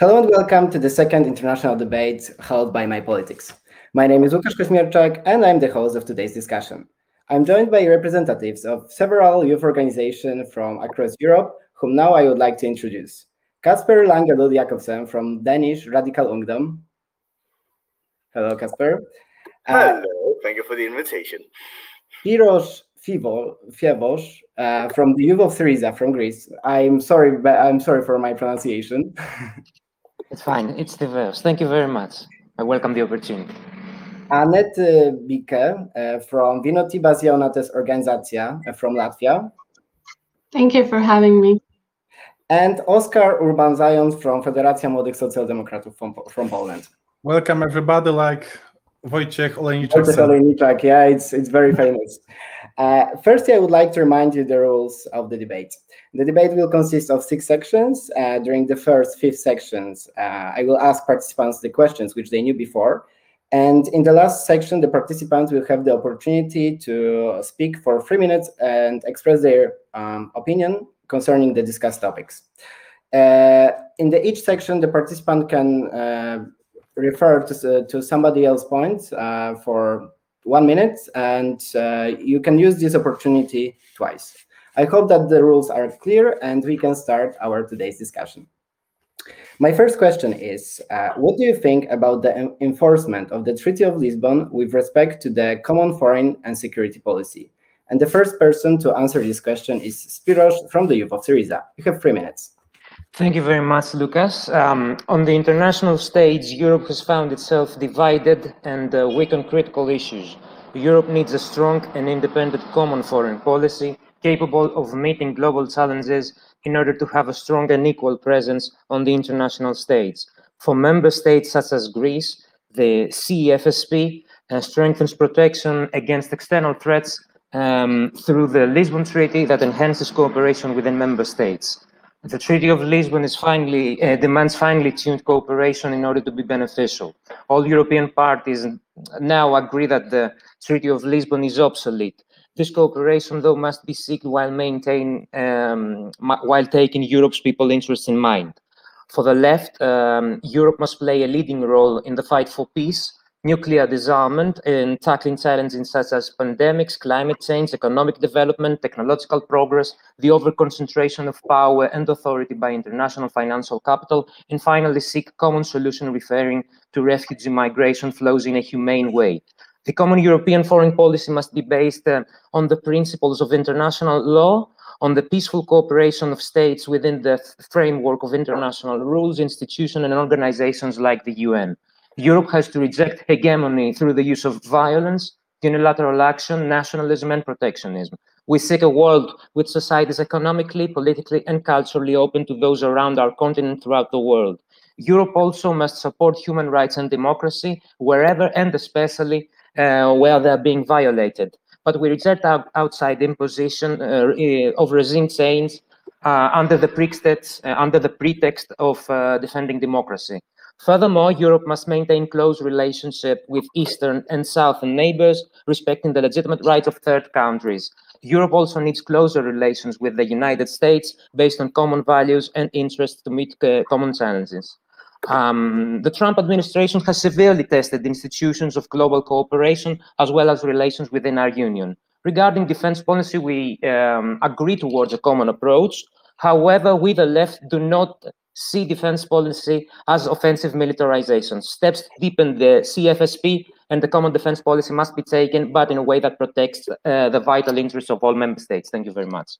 Hello and welcome to the second international debate held by myPolitics. My name is Łukasz Kaźmierczak and I'm the host of today's discussion. I'm joined by representatives of several youth organizations from across Europe, whom now I would like to introduce. Kasper Lange Lund Jakobsen from Danish Radikal Ungdom. Hello, Kasper. Hello, uh, thank you for the invitation. Piros Fievos uh, from the Youth of Syriza from Greece. I'm sorry, but I'm sorry for my pronunciation. it's fine. It's diverse. Thank you very much. I welcome the opportunity. Annette Bike uh, from Vienotības Jaunatnes organizācija uh, from Latvia. Thank you for having me. And Oskar Urban Zając from Federacja Młodych Socjaldemokratów from, from Poland. Welcome everybody, like Wojciech Olejniczak. Wojciech Olejniczak, yeah, it's, it's very famous. Uh, firstly, I would like to remind you the rules of the debate. The debate will consist of six sections. Uh, during the first five sections, uh, I will ask participants the questions which they knew before. And in the last section, the participants will have the opportunity to speak for three minutes and express their um, opinion concerning the discussed topics. Uh, in the each section, the participant can uh, refer to, to somebody else's points uh, for one minute, and uh, you can use this opportunity twice. I hope that the rules are clear and we can start our today's discussion. My first question is, uh, what do you think about the enforcement of the Treaty of Lisbon with respect to the common foreign and security policy? And the first person to answer this question is Spiros from the Youth of Syriza. You have three minutes. Thank you very much, Lucas. Um, on the international stage, Europe has found itself divided and uh, weak on critical issues. Europe needs a strong and independent common foreign policy capable of meeting global challenges in order to have a strong and equal presence on the international stage. For member states such as Greece, the CEFSP uh, strengthens protection against external threats um, through the Lisbon Treaty that enhances cooperation within member states. The Treaty of Lisbon is finally uh, demands finely tuned cooperation in order to be beneficial. All European parties now agree that the Treaty of Lisbon is obsolete. This cooperation, though, must be sought while maintain um, while taking Europe's people interests in mind. For the left, um, Europe must play a leading role in the fight for peace nuclear disarmament in tackling challenges such as pandemics, climate change, economic development, technological progress, the overconcentration of power and authority by international financial capital, and finally seek common solution referring to refugee migration flows in a humane way. The common European foreign policy must be based uh, on the principles of international law, on the peaceful cooperation of states within the framework of international rules, institutions, and organizations like the UN. Europe has to reject hegemony through the use of violence, unilateral action, nationalism, and protectionism. We seek a world with societies economically, politically, and culturally open to those around our continent throughout the world. Europe also must support human rights and democracy wherever and especially uh, where they're being violated. But we reject our outside imposition uh of regime change uh, under the pretext, uh, under the pretext of uh, defending democracy. Furthermore, Europe must maintain close relationship with Eastern and Southern neighbors, respecting the legitimate rights of third countries. Europe also needs closer relations with the United States based on common values and interests to meet uh, common challenges. Um, the Trump administration has severely tested the institutions of global cooperation as well as relations within our union. Regarding defense policy, we um, agree towards a common approach. However, we, the left, do not see defense policy as offensive militarization. Steps to deepen the CFSP and the common defense policy must be taken, but in a way that protects uh, the vital interests of all member states. Thank you very much.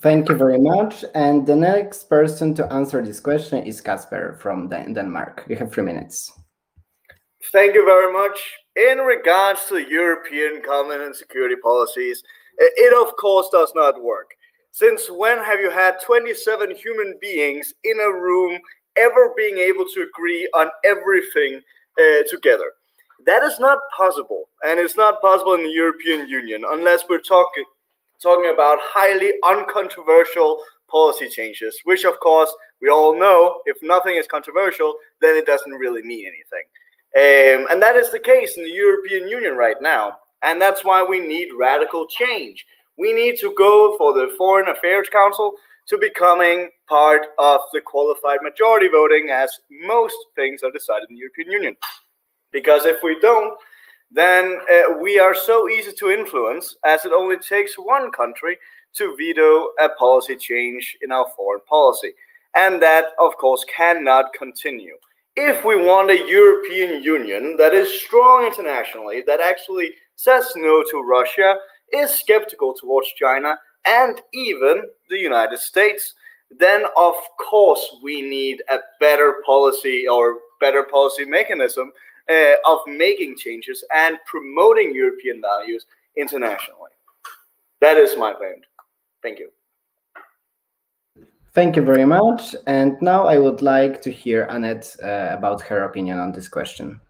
Thank you very much. And the next person to answer this question is Kasper from Denmark. You have three minutes. Thank you very much. In regards to European common and security policies, it of course does not work. Since when have you had 27 human beings in a room ever being able to agree on everything uh, together? That is not possible, and it's not possible in the European Union unless we're talking talking about highly uncontroversial policy changes, which of course we all know if nothing is controversial, then it doesn't really mean anything. Um, and that is the case in the European Union right now. And that's why we need radical change. We need to go for the Foreign Affairs Council to becoming part of the qualified majority voting as most things are decided in the European Union. Because if we don't, then uh, we are so easy to influence as it only takes one country to veto a policy change in our foreign policy. And that, of course, cannot continue. If we want a European Union that is strong internationally, that actually says no to Russia, is skeptical towards China, and even the United States, then of course we need a better policy or better policy mechanism uh, of making changes and promoting European values internationally. That is my point. Thank you. Thank you very much. And now I would like to hear Annette uh, about her opinion on this question.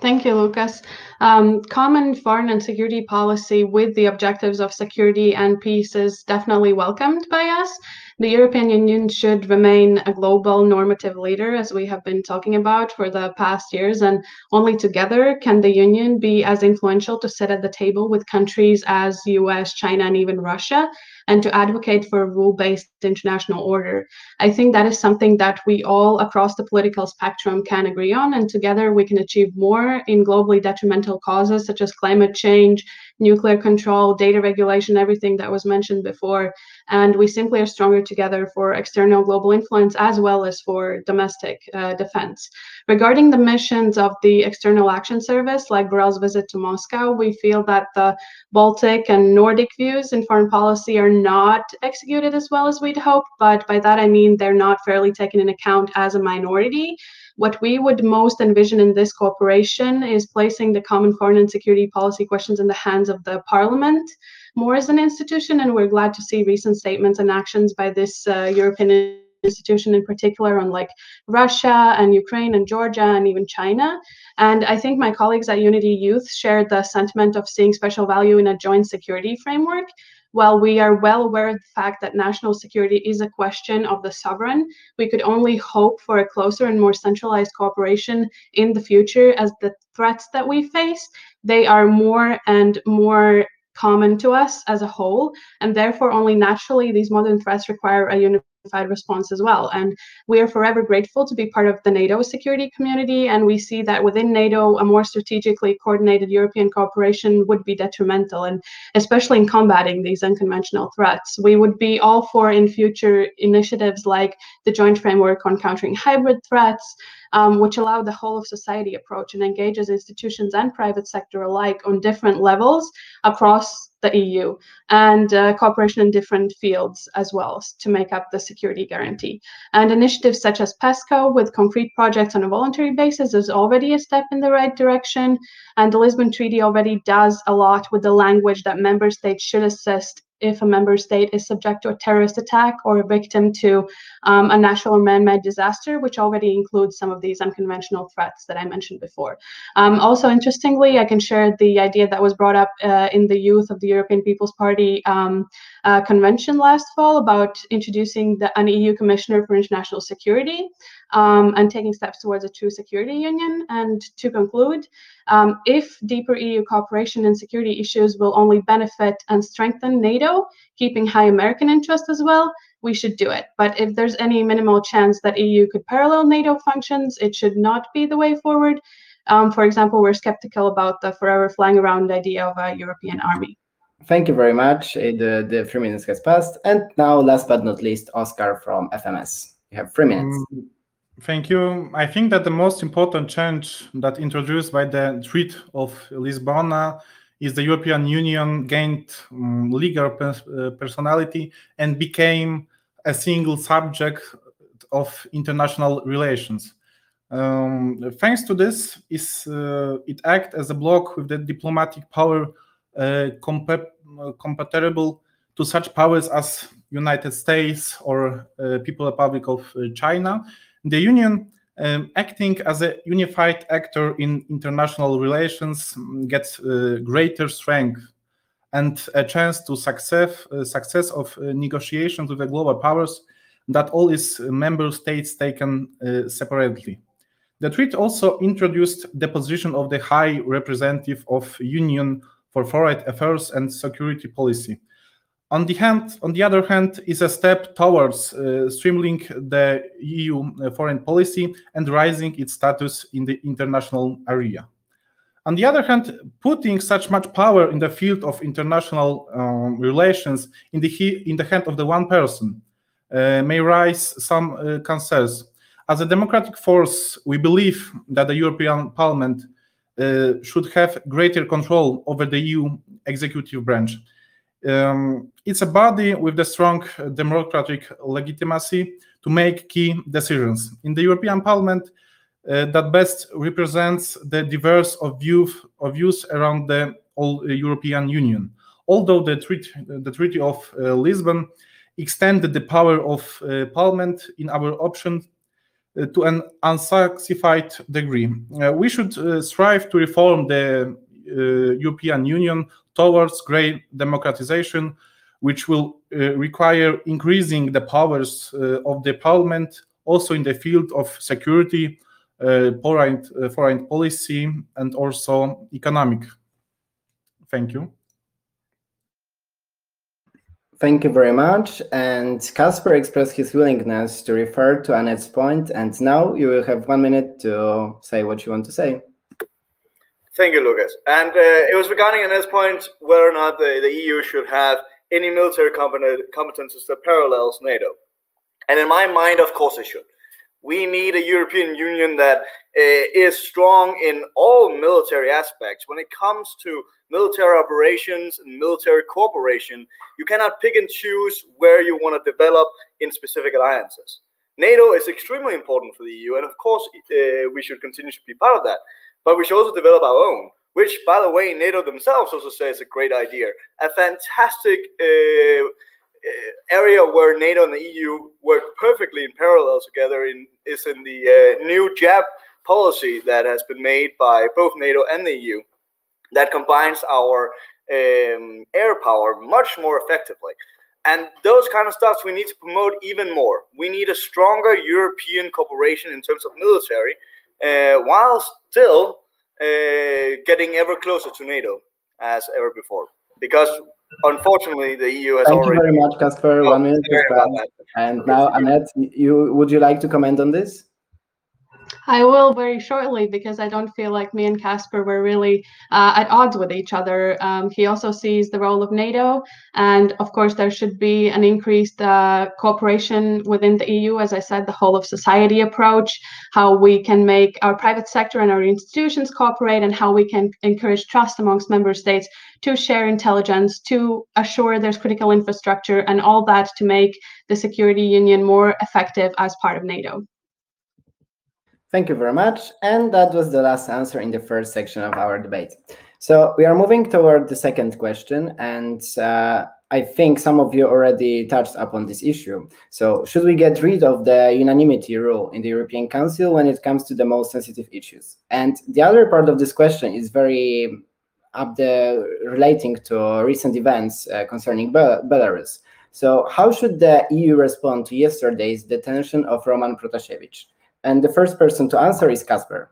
Thank you, Lucas. Um, common foreign and security policy with the objectives of security and peace is definitely welcomed by us. The European Union should remain a global normative leader, as we have been talking about for the past years, and only together can the Union be as influential to sit at the table with countries as US, China, and even Russia and to advocate for a rule-based international order. I think that is something that we all across the political spectrum can agree on, and together we can achieve more in globally detrimental causes such as climate change, nuclear control, data regulation, everything that was mentioned before. And we simply are stronger together for external global influence as well as for domestic uh, defense. Regarding the missions of the External Action Service, like Borrell's visit to Moscow, we feel that the Baltic and Nordic views in foreign policy are not executed as well as we'd hoped. But by that, I mean they're not fairly taken in account as a minority. What we would most envision in this cooperation is placing the common foreign and security policy questions in the hands of the parliament more as an institution. And we're glad to see recent statements and actions by this uh, European institution in particular on like Russia and Ukraine and Georgia and even China. And I think my colleagues at Unity Youth share the sentiment of seeing special value in a joint security framework. While we are well aware of the fact that national security is a question of the sovereign, we could only hope for a closer and more centralized cooperation in the future as the threats that we face, they are more and more common to us as a whole, and therefore only naturally these modern threats require a unified response as well. And we are forever grateful to be part of the NATO security community, and we see that within NATO, a more strategically coordinated European cooperation would be detrimental, and especially in combating these unconventional threats. We would be all for in future initiatives like the joint framework on countering hybrid threats, um, which allow the whole of society approach and engages institutions and private sector alike on different levels across the EU and uh, cooperation in different fields as well to make up the security guarantee. And initiatives such as PESCO with concrete projects on a voluntary basis is already a step in the right direction. And the Lisbon Treaty already does a lot with the language that member states should assist if a member state is subject to a terrorist attack or a victim to um, a natural or man-made disaster, which already includes some of these unconventional threats that I mentioned before. Um, also, interestingly, I can share the idea that was brought up uh, in the youth of the European People's Party um, uh, convention last fall about introducing the, an EU Commissioner for International Security um, and taking steps towards a true security union. And to conclude, um, if deeper EU cooperation in security issues will only benefit and strengthen NATO, keeping high American interest as well, we should do it. But if there's any minimal chance that EU could parallel NATO functions, it should not be the way forward. Um, for example, we're skeptical about the forever flying around idea of a European army. Thank you very much. The, the three minutes has passed. And now, last but not least, Oscar from FMS. You have three minutes. Mm, Thank you. I think that the most important change that introduced by the Treaty of Lisbon is the European Union gained um, legal uh, personality and became a single subject of international relations. Um, thanks to this, is uh, it acts as a block with the diplomatic power uh, compatible to such powers as United States or uh, People Republic of uh, China the Union, um, acting as a unified actor in international relations, mm, gets uh, greater strength and a chance to success uh, success of uh, negotiations with the global powers that all its member states taken uh, separately. The treaty also introduced the position of the High Representative of Union for foreign affairs and security policy. On the, hand, on the other hand, is a step towards uh, streamlining the EU uh, foreign policy and raising its status in the international area. On the other hand, putting such much power in the field of international um, relations in the, in the hand of the one person uh, may raise some uh, concerns. As a democratic force, we believe that the European Parliament uh, should have greater control over the EU executive branch. Um, it's a body with the strong democratic legitimacy to make key decisions. In the European Parliament, uh, that best represents the diverse of, view, of views around the whole European Union. Although the treaty, the treaty of uh, Lisbon extended the power of uh, Parliament in our option uh, to an unsanctified degree. Uh, we should uh, strive to reform the Uh, European Union towards great democratization, which will uh, require increasing the powers uh, of the Parliament also in the field of security, foreign, foreign policy, and also economic. Thank you. Thank you very much. And Casper expressed his willingness to refer to Annette's point, and now you will have one minute to say what you want to say. Thank you, Lucas. And uh, it was regarding Annette's point whether or not the, the EU should have any military competences that parallels NATO. And in my mind, of course it should. We need a European Union that uh, is strong in all military aspects. When it comes to military operations and military cooperation, you cannot pick and choose where you want to develop in specific alliances. NATO is extremely important for the EU, and of course, uh, we should continue to be part of that. But we should also develop our own, which, by the way, NATO themselves also say is a great idea. A fantastic uh, uh area where NATO and the EU work perfectly in parallel together in, is in the uh, new JAP policy that has been made by both NATO and the EU that combines our um, air power much more effectively. And those kind of stuff we need to promote even more. We need a stronger European cooperation in terms of military, uh, while still uh, getting ever closer to NATO as ever before. Because unfortunately, the EU has Thank already. you very much, Casper. Oh, One minute. And now, Annette, you would you like to comment on this? I will very shortly because I don't feel like me and Casper were really uh, at odds with each other. Um, he also sees the role of NATO, and of course, there should be an increased uh, cooperation within the EU. As I said, the whole of society approach, how we can make our private sector and our institutions cooperate, and how we can encourage trust amongst member states to share intelligence, to assure there's critical infrastructure, and all that to make the security union more effective as part of NATO. Thank you very much. And that was the last answer in the first section of our debate. So we are moving toward the second question. And uh, I think some of you already touched upon this issue. So should we get rid of the unanimity rule in the European Council when it comes to the most sensitive issues? And the other part of this question is very up the relating to recent events uh, concerning Be Belarus. So how should the EU respond to yesterday's detention of Roman Protasevich? And the first person to answer is Casper.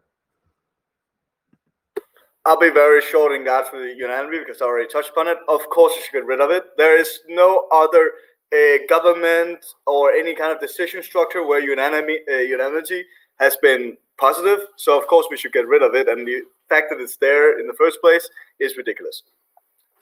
I'll be very short in regards to the unanimity because I already touched upon it. Of course, you should get rid of it. There is no other uh, government or any kind of decision structure where unanimity, uh, unanimity has been positive. So, of course, we should get rid of it. And the fact that it's there in the first place is ridiculous.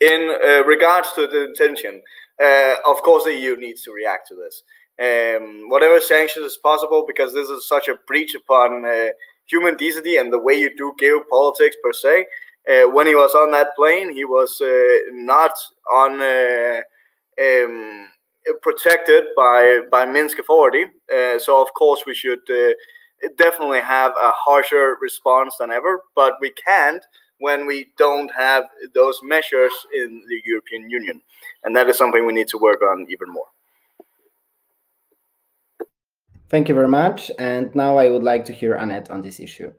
In uh, regards to the intention, uh, of course, the EU needs to react to this um, whatever sanctions is possible because this is such a breach upon uh, human decency and the way you do geopolitics per se. Uh, when he was on that plane, he was uh, not on uh, um, protected by by Minsk authority. Uh, so of course we should uh, definitely have a harsher response than ever. But we can't when we don't have those measures in the European Union, and that is something we need to work on even more. Thank you very much. And now I would like to hear Annette on this issue.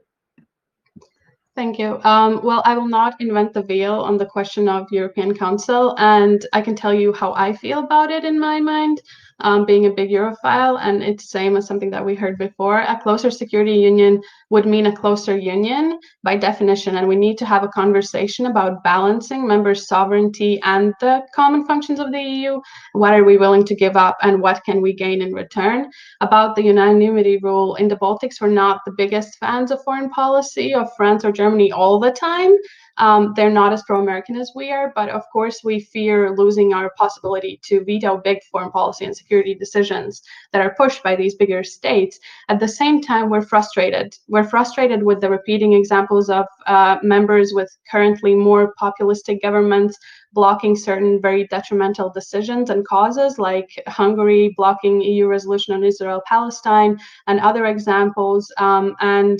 Thank you. Um, well, I will not invent the wheel on the question of European Council, and I can tell you how I feel about it in my mind um, being a big Europhile, and it's same as something that we heard before. A closer security union would mean a closer union by definition, and we need to have a conversation about balancing members' sovereignty and the common functions of the EU. What are we willing to give up, and what can we gain in return? About the unanimity rule in the Baltics, we're not the biggest fans of foreign policy of France or Germany all the time. Um, they're not as pro-American as we are, but of course we fear losing our possibility to veto big foreign policy and security decisions that are pushed by these bigger states. At the same time, we're frustrated. We're frustrated with the repeating examples of uh, members with currently more populistic governments blocking certain very detrimental decisions and causes, like Hungary blocking EU resolution on Israel-Palestine, and other examples. Um, and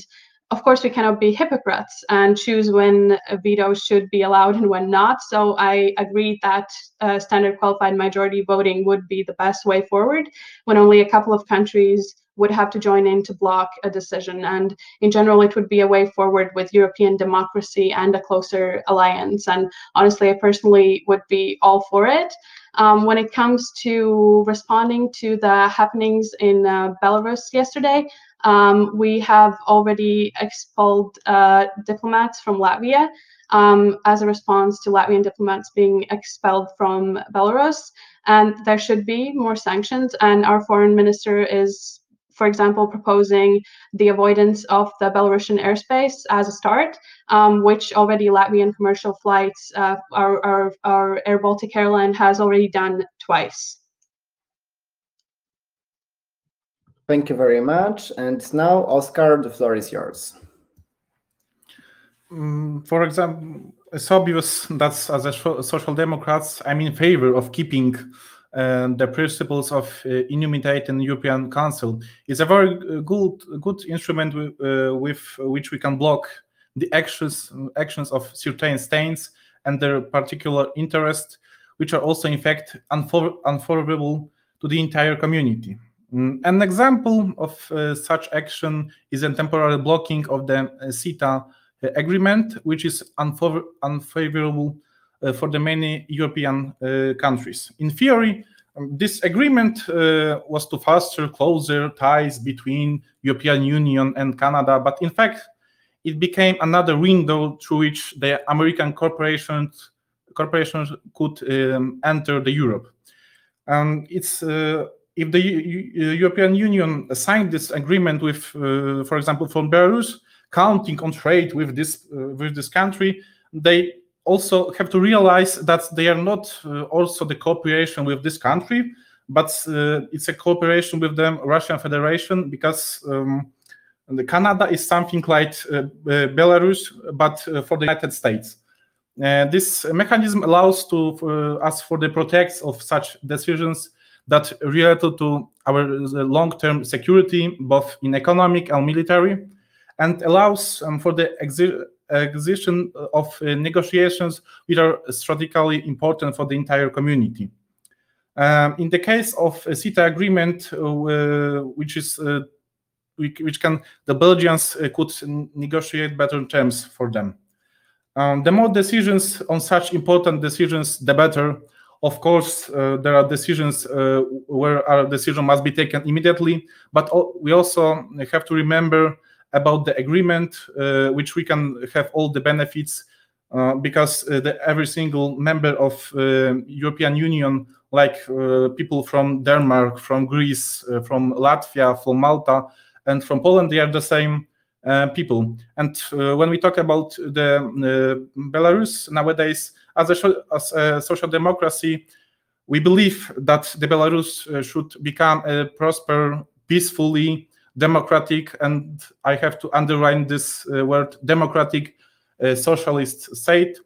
of course, we cannot be hypocrites and choose when a veto should be allowed and when not. So I agree that uh, standard qualified majority voting would be the best way forward when only a couple of countries would have to join in to block a decision. And in general, it would be a way forward with European democracy and a closer alliance. And honestly, I personally would be all for it. Um, when it comes to responding to the happenings in uh, Belarus yesterday, um, we have already expelled uh, diplomats from Latvia um, as a response to Latvian diplomats being expelled from Belarus. And there should be more sanctions. And our foreign minister is, for example, proposing the avoidance of the Belarusian airspace as a start, um, which already Latvian commercial flights, uh, our, our, our Air Baltic airline has already done twice. Thank you very much. And now, Oscar, the floor is yours. Um, for example, it's obvious that as a social democrats, I'm in favor of keeping uh, the principles of uh, unanimity in European Council. It's a very good good instrument uh, with which we can block the actions actions of certain states and their particular interests, which are also in fact unfavorable to the entire community. Mm, an example of uh, such action is a temporary blocking of the uh, CETA uh, agreement, which is unfavorable uh, for the many European uh, countries. In theory, um, this agreement uh, was to foster closer ties between European Union and Canada, but in fact, it became another window through which the American corporations corporations could um, enter the Europe. Um, it's if the U European Union signed this agreement with, uh, for example, from Belarus, counting on trade with this uh, with this country, they also have to realize that they are not uh, also the cooperation with this country, but uh, it's a cooperation with the Russian Federation because um, Canada is something like uh, uh, Belarus, but for the United States. this mechanism allows to us for the protect of such decisions that related to our long-term security, both in economic and military, and allows um, for the execution of uh, negotiations which are strategically important for the entire community. Um, in the case of a CETA agreement, uh, which is uh, which can the Belgians uh, could negotiate better terms for them. Um, the more decisions on such important decisions, the better of course, uh, there are decisions uh, where our decision must be taken immediately, but we also have to remember about the agreement, uh, which we can have all the benefits uh, because uh, the, every single member of uh, European Union, like people from Denmark, from Greece, from Latvia, from Malta, and from Poland, they are the same people. And when we talk about the Belarus nowadays, as a, as a social democracy, we believe that the Belarus uh, should become a prosper, peacefully democratic, and I have to underline this uh, word, democratic uh, socialist state.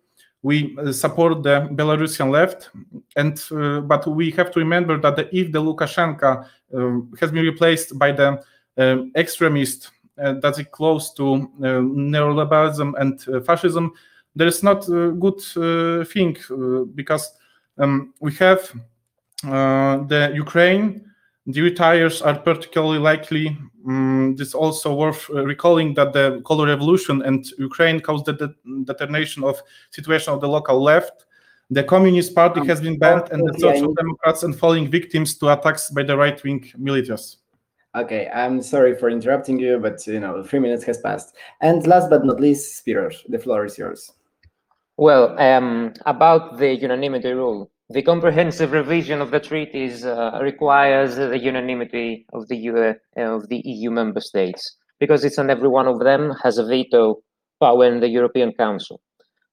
We uh, support the Belarusian left, and uh, but we have to remember that the, if the Lukashenko um, has been replaced by the um, extremist uh, that is close to neoliberalism and fascism, there is not a good uh, thing uh, because um, we have uh, the Ukraine the retires are particularly likely. Um, this also worth recalling that the color revolution and Ukraine caused the, the determination of situation of the local left. The Communist Party um, has been banned, and the Social Democrats and falling victims to attacks by the right-wing militias. Okay, I'm sorry for interrupting you, but you know, three minutes has passed. And last but not least, Spiros, the floor is yours. Well, um, about the unanimity rule, the comprehensive revision of the treaties uh, requires the unanimity of the, EU, uh, of the EU member states because it's and every one of them has a veto power in the European Council.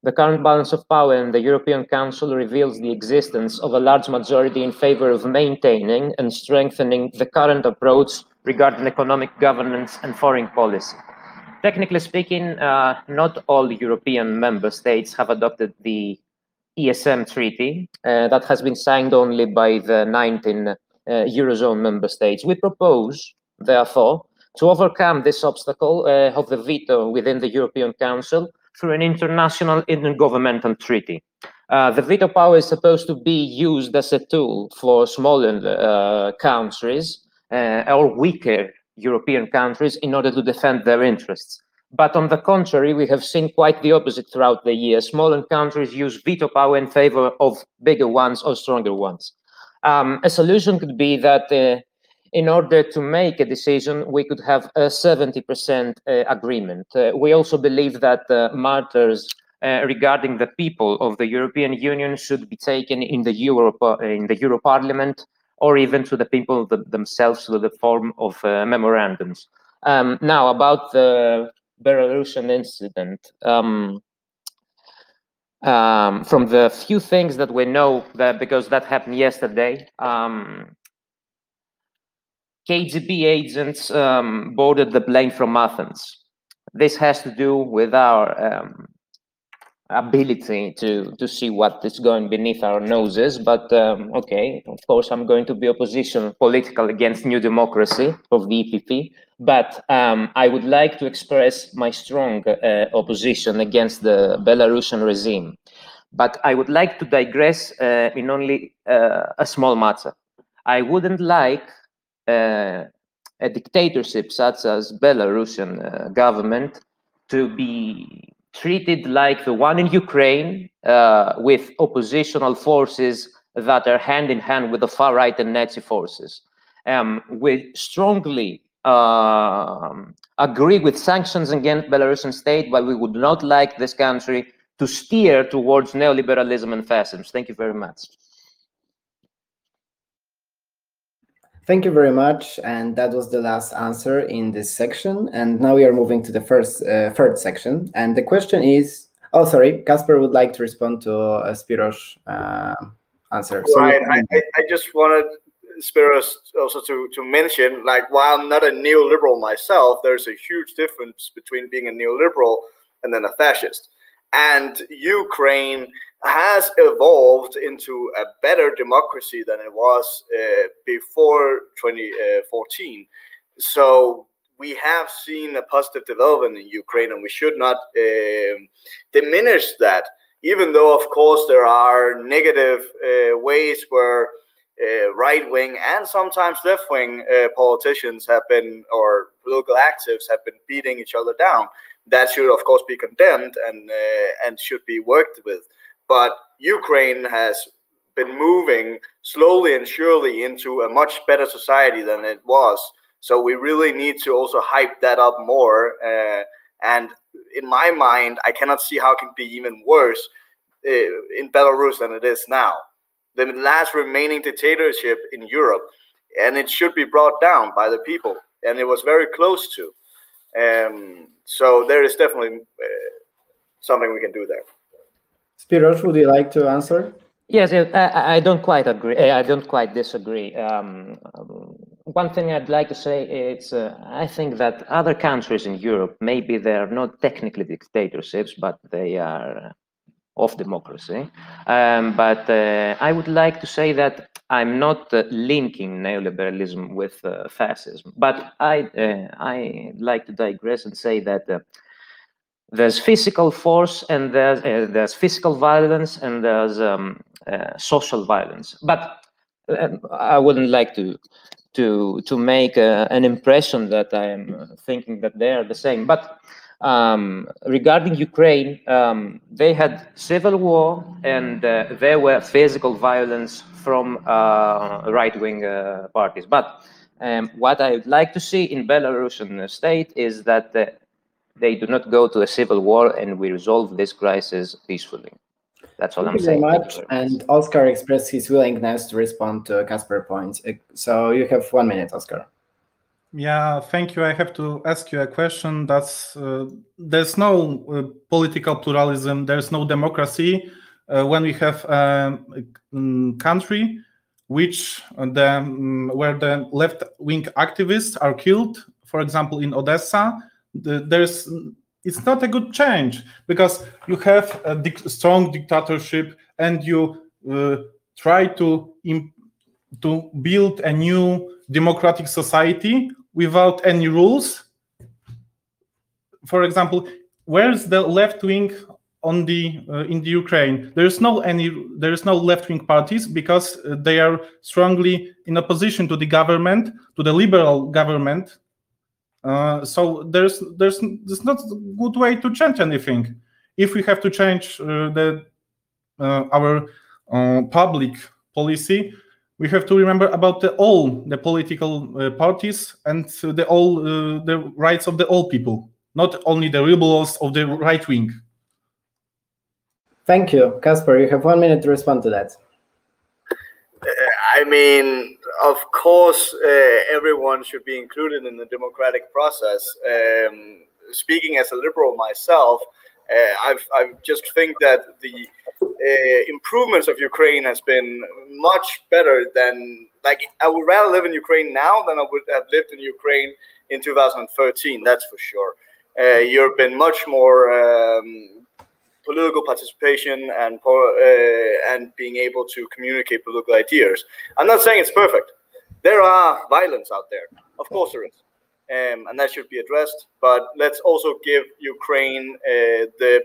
The current balance of power in the European Council reveals the existence of a large majority in favor of maintaining and strengthening the current approach regarding economic governance and foreign policy. Technically speaking, uh, not all European member states have adopted the ESM treaty uh, that has been signed only by the 19 uh, Eurozone member states. We propose, therefore, to overcome this obstacle uh, of the veto within the European Council through an international intergovernmental treaty. Uh, the veto power is supposed to be used as a tool for smaller uh, countries uh, or weaker European countries in order to defend their interests. But on the contrary, we have seen quite the opposite throughout the year. Smaller countries use veto power in favor of bigger ones or stronger ones. Um, a solution could be that uh, in order to make a decision, we could have a 70% uh, agreement. Uh, we also believe that matters uh, regarding the people of the European Union should be taken in the Euro, uh, in the Euro Parliament or even to the people themselves through the form of uh, memorandums. Um, now, about the Belarusian incident. Um, um, from the few things that we know that because that happened yesterday, um, KGB agents um, boarded the plane from Athens. This has to do with our um, ability to to see what is going beneath our noses but um, okay of course i'm going to be opposition political against new democracy of the epp but um, i would like to express my strong uh, opposition against the belarusian regime but i would like to digress uh, in only uh, a small matter. I wouldn't like uh, a dictatorship such as belarusian uh, government to be treated like the one in Ukraine uh, with oppositional forces that are hand in hand with the far right and Nazi forces. Um, we strongly uh, agree with sanctions against Belarusian state, but we would not like this country to steer towards neoliberalism and fascism. Thank you very much. Thank you very much. And that was the last answer in this section. And now we are moving to the first uh, third section. And the question is, oh, sorry, Casper would like to respond to uh, Spiros' uh, answer. Right. So, I, I just wanted Spiros also to, to mention, like, while I'm not a neoliberal myself, there's a huge difference between being a neoliberal and then a fascist. And Ukraine has evolved into a better democracy than it was uh, before 2014. So we have seen a positive development in Ukraine, and we should not uh, diminish that. Even though, of course, there are negative uh, ways where uh, right wing and sometimes left wing uh, politicians have been, or political actives have been beating each other down. That should, of course, be condemned and uh, and should be worked with. But Ukraine has been moving slowly and surely into a much better society than it was. So we really need to also hype that up more. Uh, and in my mind, I cannot see how it can be even worse uh, in Belarus than it is now. The last remaining dictatorship in Europe, and it should be brought down by the people, and it was very close to. Um, so there is definitely uh, something we can do there. Spiros, would you like to answer? Yes, I, I don't quite agree. Eh, I don't quite disagree. Um, one thing I'd like to say is uh, I think that other countries in Europe, maybe they're not technically dictatorships, but they are of democracy. Um, but uh, I would like to say that I'm not uh, linking neoliberalism with uh, fascism. But I uh, I like to digress and say that uh, there's physical force and there's uh, there's physical violence and there's um, uh, social violence but uh, i wouldn't like to to to make uh, an impression that I am thinking that they are the same. But um, regarding Ukraine, um, they had civil war and uh, there were physical violence from uh, right-wing uh, parties. But um, what I would like to see in Belarusian state is that uh, they do not go to a civil war and we resolve this crisis peacefully. That's all Thank I'm you saying. very much. And Oscar expressed his willingness to respond to Casper points. Uh, So you have one minute, Oscar. Yeah, thank you. I have to ask you a question. That's uh, there's no uh, political pluralism. There's no democracy uh, when we have um, a um, country which uh, the um, where the left wing activists are killed. For example, in Odessa, the, there's it's not a good change because you have a dic- strong dictatorship and you uh, try to to build a new democratic society without any rules. For example, where's the left wing on the uh, in the Ukraine? There is no any there is no left wing parties because uh, they are strongly in opposition to the government, to the liberal government. Uh, so there's there's there's not a good way to change anything. If we have to change uh, the uh, our uh, public policy, we have to remember about the all the political uh, parties and the all the rights of the all people, not only the rebels of the right wing. Thank you. Casper, you have one minute to respond to that. I mean, of course, uh, everyone should be included in the democratic process. Um, speaking as a liberal myself, uh, I've, I just think that the uh, improvements of Ukraine has been much better than like I would rather live in Ukraine now than I would have lived in Ukraine in 2013. That's for sure. Uh, you've been much more um, political participation and uh, and being able to communicate political ideas. I'm not saying it's perfect. There are violence out there, of course there is, um, and that should be addressed. But let's also give Ukraine uh, the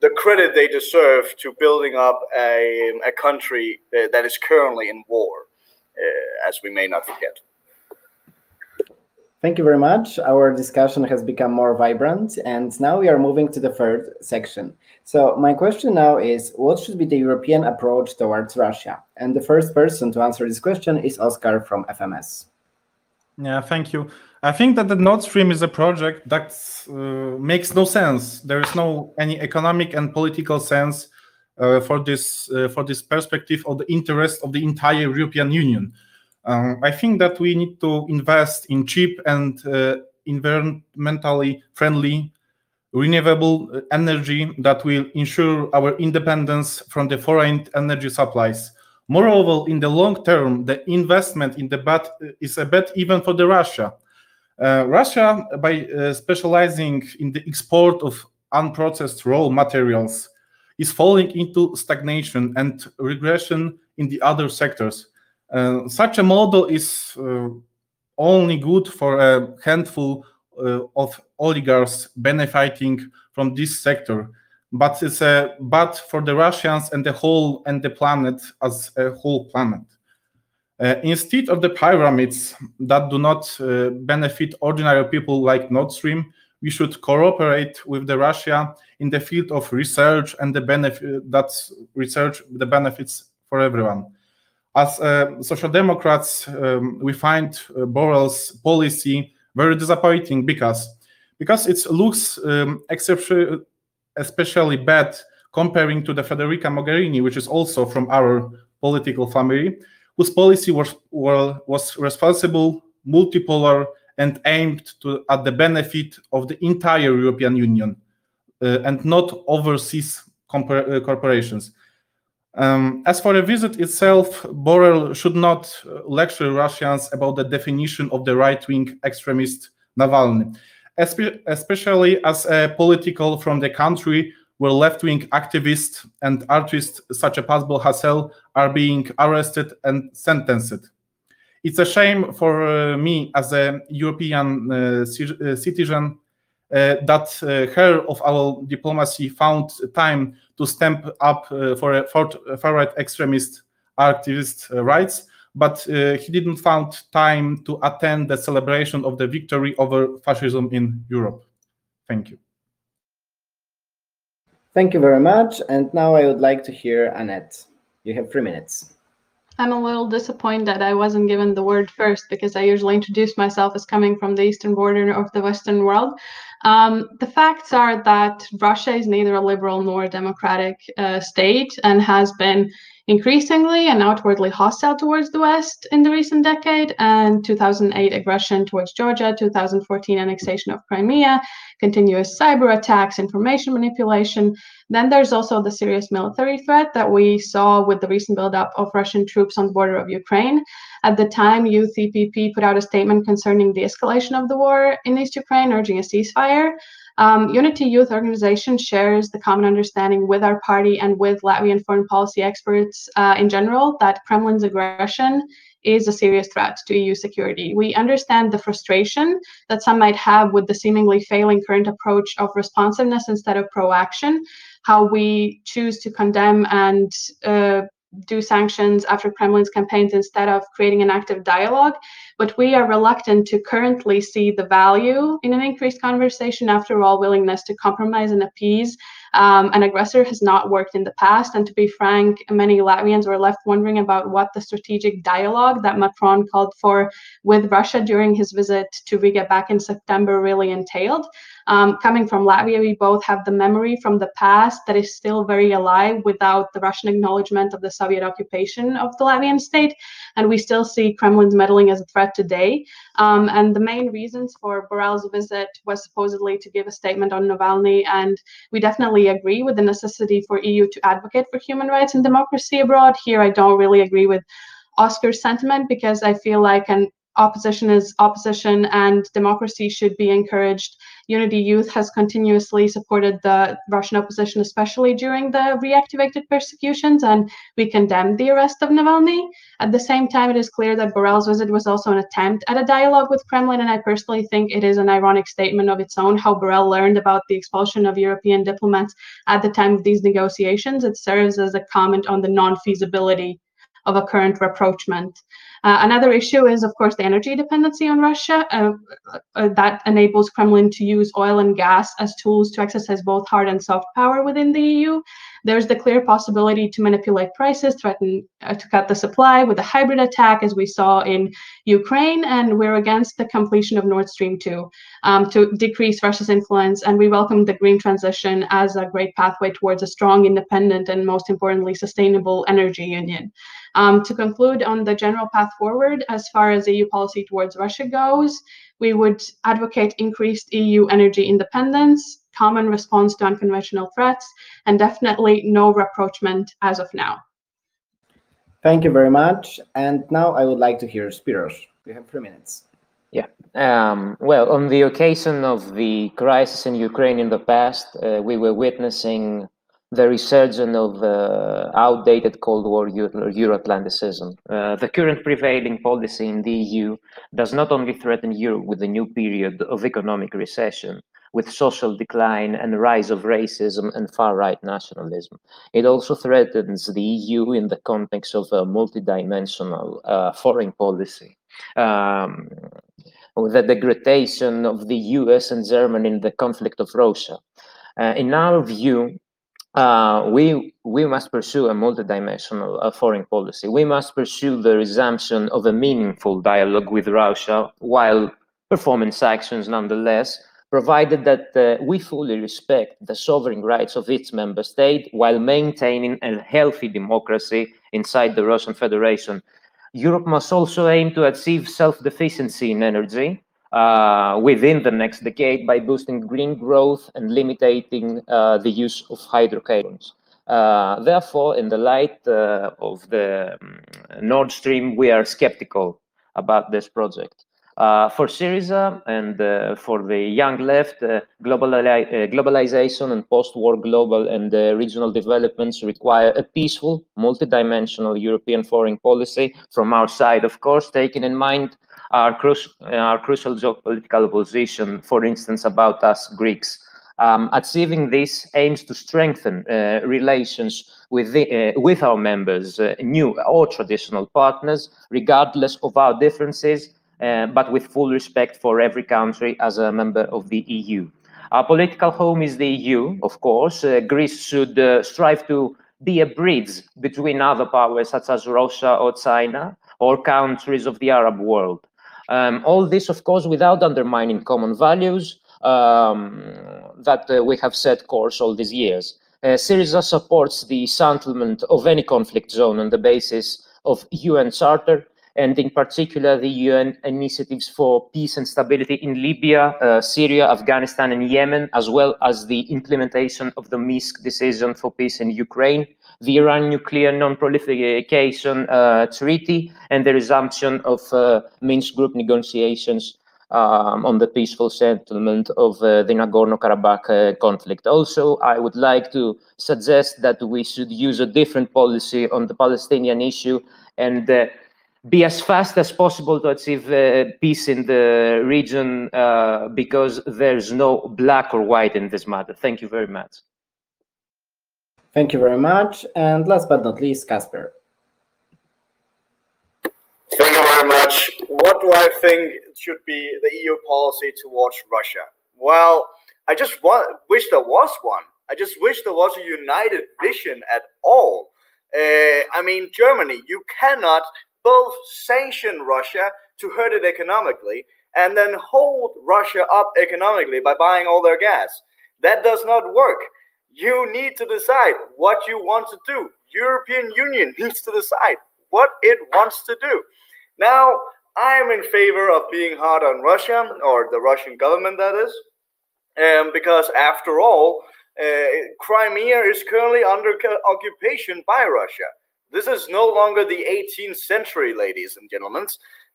the credit they deserve to building up a, a country uh, that is currently in war, uh, as we may not forget. Thank you very much. Our discussion has become more vibrant, and now we are moving to the third section. So, my question now is what should be the European approach towards Russia? And the first person to answer this question is Oscar from FMS. Yeah, thank you. I think that the Nord Stream is a project that uh, makes no sense. There is no any economic and political sense uh, for this uh, for this perspective of the interest of the entire European Union. Um, I think that we need to invest in cheap and uh, environmentally friendly renewable energy that will ensure our independence from the foreign energy supplies. Moreover, in the long term, the investment in the bet is a bet even for the Russia. Uh, Russia, by uh, specializing in the export of unprocessed raw materials, is falling into stagnation and regression in the other sectors. Uh, such a model is uh, only good for a handful uh, of oligarchs benefiting from this sector, but it's a bad for the Russians and the whole and the planet as a whole planet. Uh, instead of the pyramids that do not uh, benefit ordinary people like Nord Stream, we should cooperate with the Russia in the field of research and the benefit that's research the benefits for everyone. As uh, social democrats, um, we find uh, Borrell's policy very disappointing because because it looks um, especially bad comparing to the Federica Mogherini, which is also from our political family, whose policy was well, was responsible, multipolar, and aimed to at the benefit of the entire European Union uh, and not overseas uh, corporations. Um, as for the visit itself, Borrell should not lecture Russians about the definition of the right-wing extremist Navalny, Espe- especially as a political from the country where left-wing activists and artists such as Pablo Hasél are being arrested and sentenced. It's a shame for uh, me as a European uh, uh, citizen uh, that uh, her of our diplomacy found time to stamp up uh, for a far- far-right extremist activist uh, rights, but uh, he didn't find time to attend the celebration of the victory over fascism in Europe. Thank you. Thank you very much. And now I would like to hear Annette. You have three minutes. I'm a little disappointed I wasn't given the word first because I usually introduce myself as coming from the eastern border of the Western world. Um, the facts are that Russia is neither a liberal nor a democratic uh, state and has been increasingly and outwardly hostile towards the West in the recent decade, and 2008 aggression towards Georgia, 2014 annexation of Crimea, continuous cyber attacks, information manipulation. Then there's also the serious military threat that we saw with the recent buildup of Russian troops on the border of Ukraine. At the time, EPP put out a statement concerning the escalation of the war in East Ukraine, urging a ceasefire. Um, Unity Youth Organization shares the common understanding with our party and with Latvian foreign policy experts uh, in general that Kremlin's aggression is a serious threat to EU security. We understand the frustration that some might have with the seemingly failing current approach of responsiveness instead of proaction, how we choose to condemn and uh, do sanctions after Kremlin's campaigns instead of creating an active dialogue. But we are reluctant to currently see the value in an increased conversation. After all, willingness to compromise and appease um, an aggressor has not worked in the past. And to be frank, many Latvians were left wondering about what the strategic dialogue that Macron called for with Russia during his visit to Riga back in September really entailed. Um, coming from Latvia, we both have the memory from the past that is still very alive without the Russian acknowledgement of the Soviet occupation of the Latvian state. And we still see Kremlin's meddling as a threat today. Um, and the main reasons for Borrell's visit was supposedly to give a statement on Navalny. And we definitely agree with the necessity for EU to advocate for human rights and democracy abroad. Here, I don't really agree with Oscar's sentiment because I feel like an opposition is opposition and democracy should be encouraged. Unity Youth has continuously supported the Russian opposition, especially during the reactivated persecutions, and we condemn the arrest of Navalny. At the same time, it is clear that Borrell's visit was also an attempt at a dialogue with Kremlin, and I personally think it is an ironic statement of its own how Borrell learned about the expulsion of European diplomats at the time of these negotiations. It serves as a comment on the non feasibility of a current rapprochement. Uh, another issue is, of course, the energy dependency on Russia. Uh, uh, that enables Kremlin to use oil and gas as tools to exercise both hard and soft power within the EU. There's the clear possibility to manipulate prices, threaten uh, to cut the supply with a hybrid attack, as we saw in Ukraine. And we're against the completion of Nord Stream 2 um, to decrease Russia's influence. And we welcome the green transition as a great pathway towards a strong, independent, and most importantly, sustainable energy union. Um, to conclude on the general path forward, as far as EU policy towards Russia goes, we would advocate increased EU energy independence, common response to unconventional threats, and definitely no rapprochement as of now. Thank you very much. And now I would like to hear Spiros. You have three minutes. Yeah. Um, well, on the occasion of the crisis in Ukraine in the past, uh, we were witnessing the resurgence of uh, outdated Cold War Euro-Atlanticism. Uh, the current prevailing policy in the EU does not only threaten Europe with a new period of economic recession, with social decline and rise of racism and far-right nationalism. It also threatens the EU in the context of a multidimensional uh, foreign policy. Um, the degradation of the US and Germany in the conflict of Russia. Uh, in our view, uh, we we must pursue a multidimensional foreign policy. We must pursue the resumption of a meaningful dialogue with Russia while performing sanctions nonetheless, provided that uh, we fully respect the sovereign rights of each member state while maintaining a healthy democracy inside the Russian Federation. Europe must also aim to achieve self-sufficiency in energy uh, within the next decade by boosting green growth and limiting uh, the use of hydrocarbons. Uh, therefore, in the light uh, of the um, Nord Stream, we are skeptical about this project. Uh, for Syriza and uh, for the young left, globali globalization and post-war global and regional developments require a peaceful, multidimensional European foreign policy from our side, of course, taking in mind our, cru our crucial geopolitical position, for instance, about us Greeks. Um, achieving this aims to strengthen uh, relations with, the, uh, with our members, uh, new or traditional partners, regardless of our differences, uh, but with full respect for every country as a member of the EU. Our political home is the EU, of course. Uh, Greece should uh, strive to be a bridge between other powers such as Russia or China or countries of the Arab world. Um, all this, of course, without undermining common values um, that uh, we have set course all these years. Uh, Syriza supports the settlement of any conflict zone on the basis of UN Charter and in particular the UN initiatives for peace and stability in Libya, uh, Syria, Afghanistan, and Yemen, as well as the implementation of the Minsk decision for peace in Ukraine, the Iran nuclear non-proliferation uh, treaty, and the resumption of uh, Minsk group negotiations um, on the peaceful settlement of uh, the Nagorno-Karabakh uh, conflict. Also, I would like to suggest that we should use a different policy on the Palestinian issue and uh, be as fast as possible to achieve uh, peace in the region because there's no black or white in this matter. Thank you very much. Thank you very much. And last but not least, Kasper. Thank you very much. What do I think should be the EU policy towards Russia? Well, I just wish there was one. I just wish there was a united vision at all. Uh, I mean, Germany, you cannot both sanction Russia to hurt it economically and then hold Russia up economically by buying all their gas. That does not work. You need to decide what you want to do. European Union needs to decide what it wants to do. Now, I am in favor of being hard on Russia, or the Russian government, that is, um, because after all, uh, Crimea is currently under occupation by Russia. This is no longer the 18th century, ladies and gentlemen.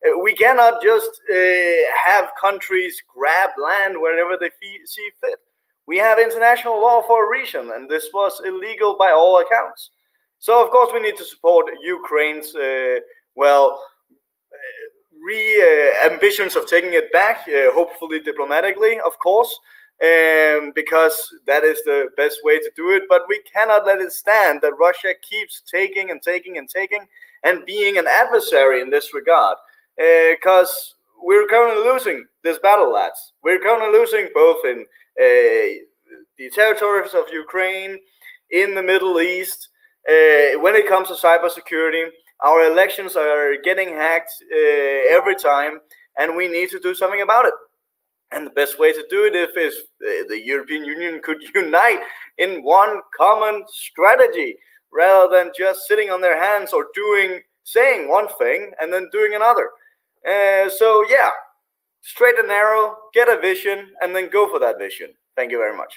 Uh, we cannot just uh, have countries grab land wherever they see fit. We have international law for a reason, and this was illegal by all accounts. So, of course, we need to support Ukraine's, uh, well, re uh, ambitions of taking it back, uh, hopefully diplomatically, of course, um, because that is the best way to do it. But we cannot let it stand that Russia keeps taking and taking and taking and being an adversary in this regard, because uh, we're currently losing this battle, lads. We're currently losing both in uh, the territories of Ukraine, in the Middle East. Uh, when it comes to cybersecurity, our elections are getting hacked uh, every time, and we need to do something about it. And the best way to do it if is uh, the European Union could unite in one common strategy rather than just sitting on their hands or doing saying one thing and then doing another. Uh, so yeah, straight and narrow, get a vision, and then go for that vision. Thank you very much.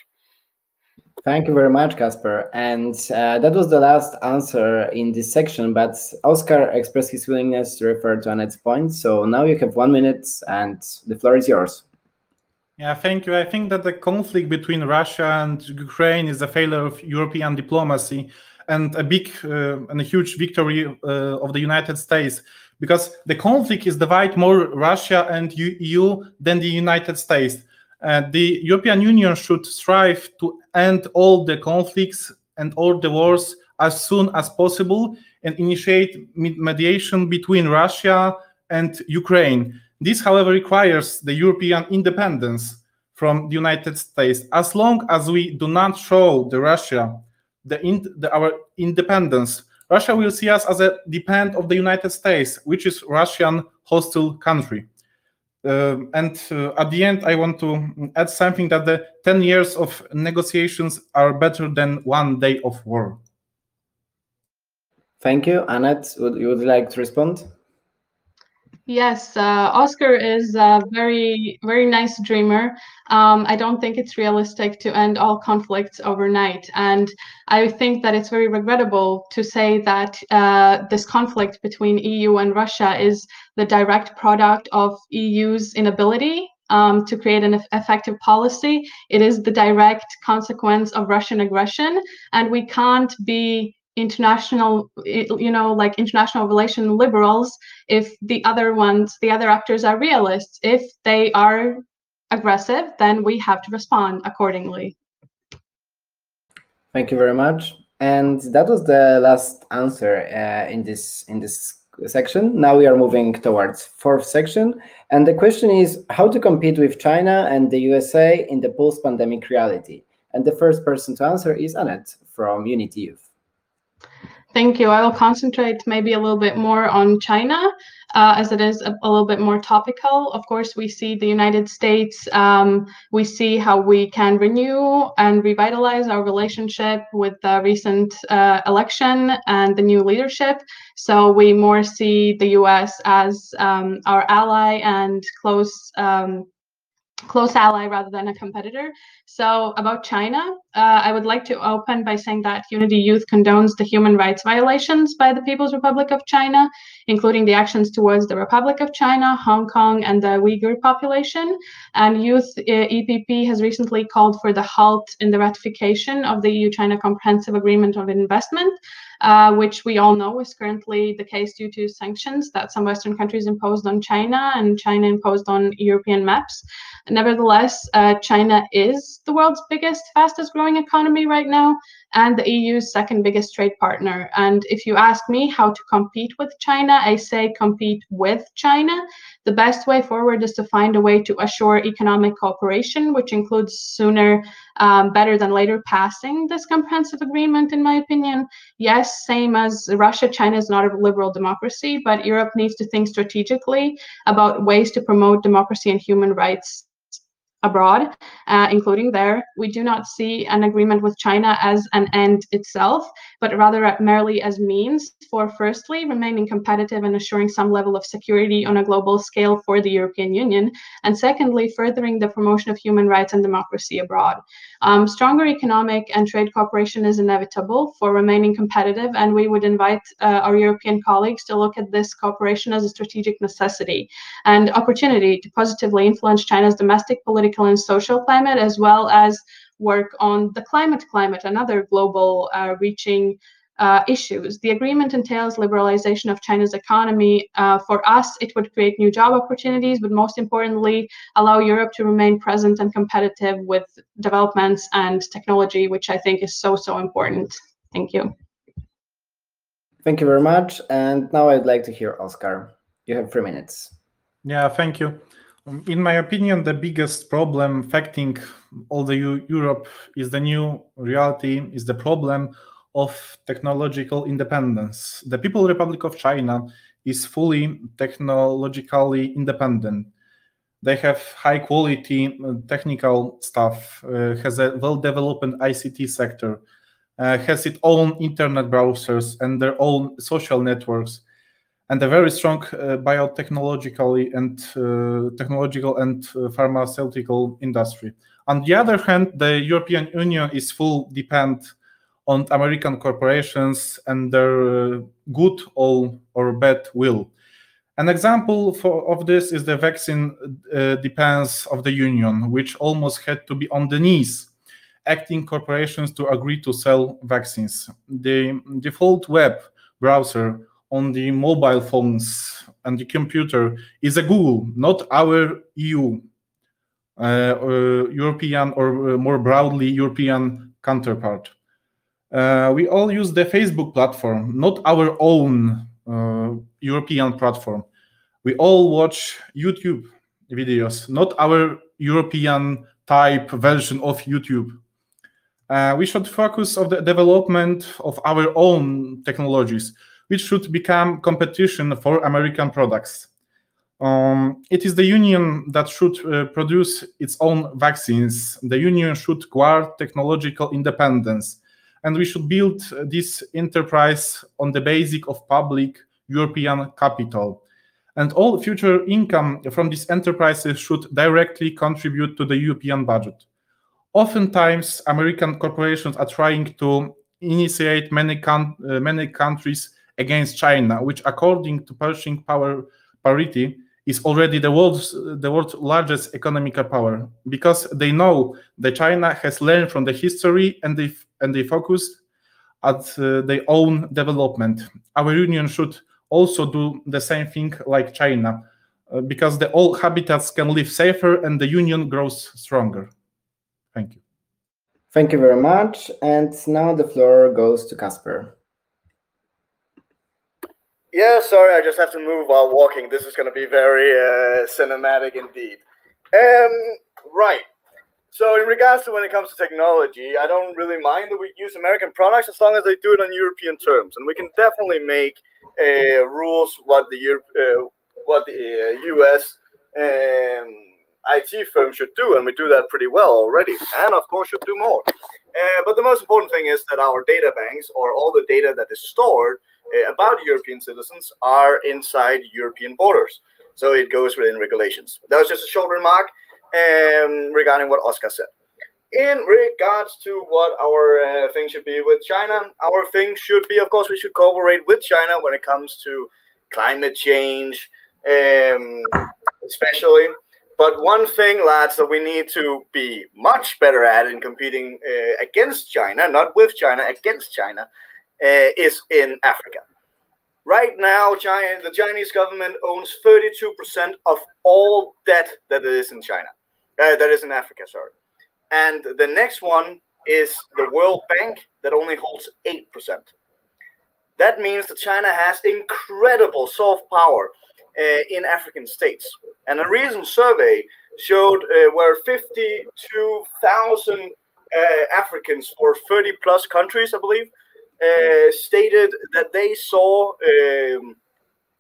Thank you very much, Kasper. And uh, that was the last answer in this section, but Oscar expressed his willingness to refer to Annette's point. So now you have one minute and the floor is yours. Yeah, thank you. I think that the conflict between Russia and Ukraine is a failure of European diplomacy and a big uh, and a huge victory uh, of the United States because the conflict is divided more Russia and EU than the United States. Uh, the European Union should strive to end all the conflicts and all the wars as soon as possible and initiate mediation between Russia and Ukraine. This, however, requires the European independence from the United States. As long as we do not show the Russia the, the, our independence, Russia will see us as a dependent of the United States, which is Russian hostile country. Uh, and uh, at the end, I want to add something that the 10 years of negotiations are better than one day of war. Thank you. Annette, would you would like to respond? Yes, uh, Oscar is a very, very nice dreamer. Um, I don't think it's realistic to end all conflicts overnight. And I think that it's very regrettable to say that uh, this conflict between EU and Russia is the direct product of EU's inability um, to create an effective policy. It is the direct consequence of Russian aggression. And we can't be international you know like international relation liberals if the other ones the other actors are realists if they are aggressive, then we have to respond accordingly. Thank you very much. And that was the last answer uh, in this in this section. Now we are moving towards fourth section, and the question is how to compete with China and the USA in the post-pandemic reality. And the first person to answer is Annette from Unity Youth. Thank you. I will concentrate maybe a little bit more on China, uh, as it is a, a, little bit more topical. Of course, we see the United States, um, we see how we can renew and revitalize our relationship with the recent uh, election and the new leadership. So we more see the US as um, our ally and close um, close ally rather than a competitor. So about China, uh, I would like to open by saying that Unity Youth condones the human rights violations by the People's Republic of China, including the actions towards the Republic of China, Hong Kong, and the Uyghur population. And Youth uh, EPP has recently called for the halt in the ratification of the EU-China Comprehensive Agreement on Investment, uh, which we all know is currently the case due to sanctions that some Western countries imposed on China and China imposed on European MEPs. Nevertheless, uh, China is the world's biggest, fastest growing economy right now and the EU's second biggest trade partner. And if you ask me how to compete with China, I say compete with China. The best way forward is to find a way to assure economic cooperation, which includes sooner, um, better than later passing this comprehensive agreement, in my opinion. Yes, same as Russia, China is not a liberal democracy, but Europe needs to think strategically about ways to promote democracy and human rights abroad, uh, including there. We do not see an agreement with China as an end itself, but rather merely as means for firstly remaining competitive and assuring some level of security on a global scale for the European Union, and secondly, furthering the promotion of human rights and democracy abroad. Um, stronger economic and trade cooperation is inevitable for remaining competitive, and we would invite uh, our European colleagues to look at this cooperation as a strategic necessity and opportunity to positively influence China's domestic political political and social climate, as well as work on the climate climate and other global uh, reaching uh, issues. The agreement entails liberalization of China's economy. Uh, for us, it would create new job opportunities, but most importantly, allow Europe to remain present and competitive with developments and technology, which I think is so, so important. Thank you. Thank you very much. And now I'd like to hear Oscar. You have three minutes. Yeah, thank you. In my opinion, the biggest problem affecting all the U Europe is the new reality, is the problem of technological independence. The People Republic of China is fully technologically independent. They have high quality uh, technical stuff, uh, has a well-developed ICT sector, uh, has its own internet browsers and their own social networks, and a very strong uh, biotechnologically and uh, technological and uh, pharmaceutical industry. On the other hand, the European Union is full depend on American corporations and their good or, or bad will. An example for, of this is the vaccine uh, depends of the union, which almost had to be on the knees, acting corporations to agree to sell vaccines. The default web browser on the mobile phones and the computer is a Google, not our EU, uh, uh, European or uh, more broadly European counterpart. Uh, we all use the Facebook platform, not our own uh, European platform. We all watch YouTube videos, not our European type version of YouTube. Uh, we should focus on the development of our own technologies which should become competition for American products. Um, it is the union that should uh, produce its own vaccines. The union should guard technological independence, and we should build this enterprise on the basic of public European capital. And all future income from these enterprises should directly contribute to the European budget. Oftentimes, American corporations are trying to initiate many, uh, many countries against China, which according to purchasing power parity is already the world's the world's largest economical power because they know that China has learned from the history and they and they focus at uh, their own development. Our union should also do the same thing like China. uh, because the all habitats can live safer and the union grows stronger. Thank you. Thank you very much. And now the floor goes to Kasper. Yeah, sorry, I just have to move while walking. This is going to be very uh, cinematic indeed. Um, right. So, in regards to when it comes to technology, I don't really mind that we use American products as long as they do it on European terms, and we can definitely make uh, rules what the uh, what the US uh, um, IT firm should do, and we do that pretty well already, and of course should do more. Uh, but the most important thing is that our data banks, or all the data that is stored about European citizens, are inside European borders. So it goes within regulations. That was just a short remark um, regarding what Oscar said. In regards to what our uh, thing should be with China, our thing should be, of course, we should cooperate with China when it comes to climate change, um, especially. But one thing, lads, that we need to be much better at in competing uh, against China, not with China, against China, uh, is in Africa. Right now, China, the Chinese government owns 32% of all debt that is in China uh, that is in Africa, sorry. And the next one is the World Bank that only holds 8%. That means that China has incredible soft power uh, in African states. And a recent survey showed uh, where 52,000 uh, Africans or 30 plus countries, I believe, uh, stated that they saw um,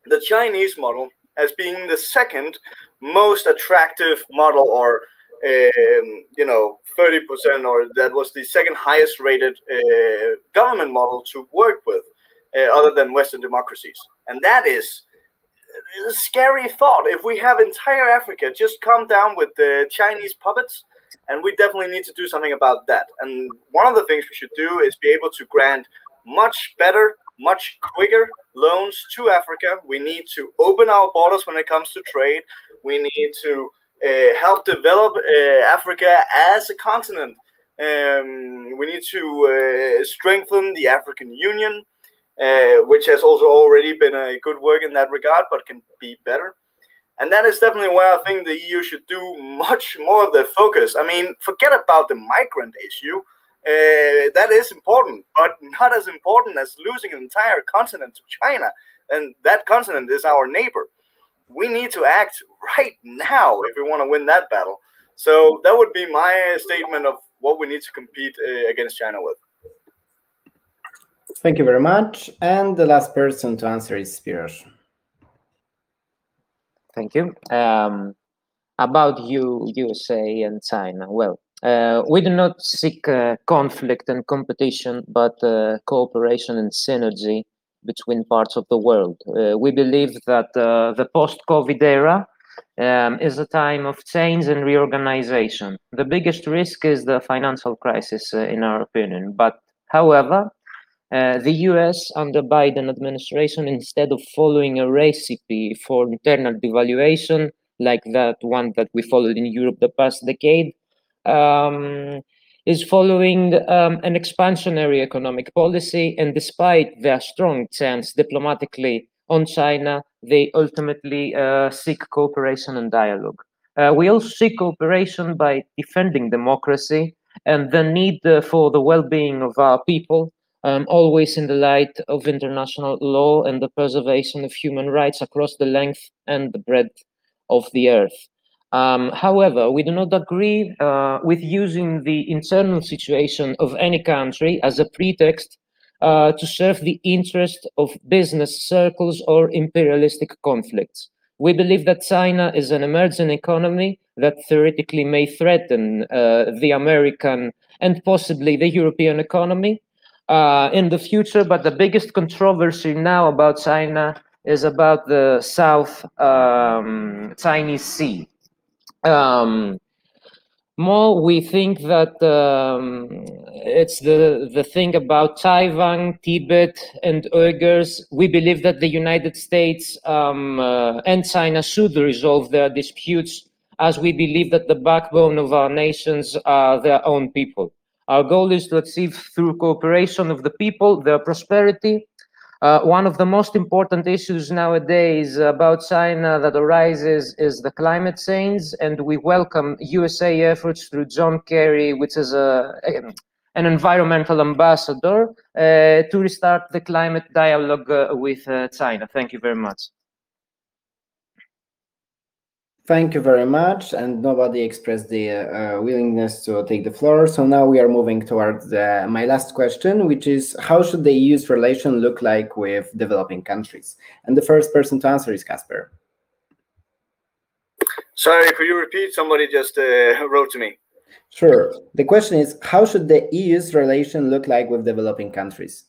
the Chinese model as being the second most attractive model or um, you know 30% or that was the second highest rated uh, government model to work with uh, other than western democracies. And that is a scary thought. If we have entire africa just come down with the chinese puppets and we definitely need to do something about that. And one of the things we should do is be able to grant much better much quicker loans to Africa. We need to open our borders when it comes to trade. We need to uh, help develop uh, Africa as a continent. Um, we need to uh, strengthen the African Union, uh, which has also already been a good work in that regard, but can be better. And that is definitely where I think the EU should do much more of the focus. I mean, forget about the migrant issue. Uh, that is important, but not as important as losing an entire continent to China. And that continent is our neighbor. We need to act right now if we want to win that battle. So that would be my statement of what we need to compete uh, against China with. Thank you very much. And the last person to answer is Spiros. Thank you. Um, about you, USA and China. Well, uh, we do not seek uh, conflict and competition, but uh, cooperation and synergy between parts of the world. Uh, we believe that uh, the post-COVID era um, is a time of change and reorganization. The biggest risk is the financial crisis, in our opinion. But, however, the US under Biden administration, instead of following a recipe for internal devaluation, like that one that we followed in Europe the past decade, um, is following um, an expansionary economic policy, and despite their strong stance diplomatically on China, they ultimately uh, seek cooperation and dialogue. Uh, we also seek cooperation by defending democracy and the need uh, for the well-being of our people, um, always in the light of international law and the preservation of human rights across the length and the breadth of the earth. Um, however, we do not agree uh, with using the internal situation of any country as a pretext uh, to serve the interest of business circles or imperialistic conflicts. We believe that China is an emerging economy that theoretically may threaten uh, the American and possibly the European economy uh, in the future. But the biggest controversy now about China is about the South um, Chinese Sea um, more we think that um, it's the the thing about Taiwan, Tibet, and Uyghurs. We believe that the United States um, uh, and China should resolve their disputes, as we believe that the backbone of our nations are their own people. Our goal is to achieve through cooperation of the people their prosperity, Uh, one of the most important issues nowadays about China that arises is the climate change, and we welcome USA efforts through John Kerry, which is a, an environmental ambassador, uh, to restart the climate dialogue uh, with uh, China. Thank you very much. Thank you very much. And nobody expressed the uh, willingness to take the floor. So now we are moving towards uh, my last question, which is how should the EU's relation look like with developing countries? And the first person to answer is Casper. Sorry, could you repeat? Somebody just uh, wrote to me. Sure. The question is how should the EU's relation look like with developing countries?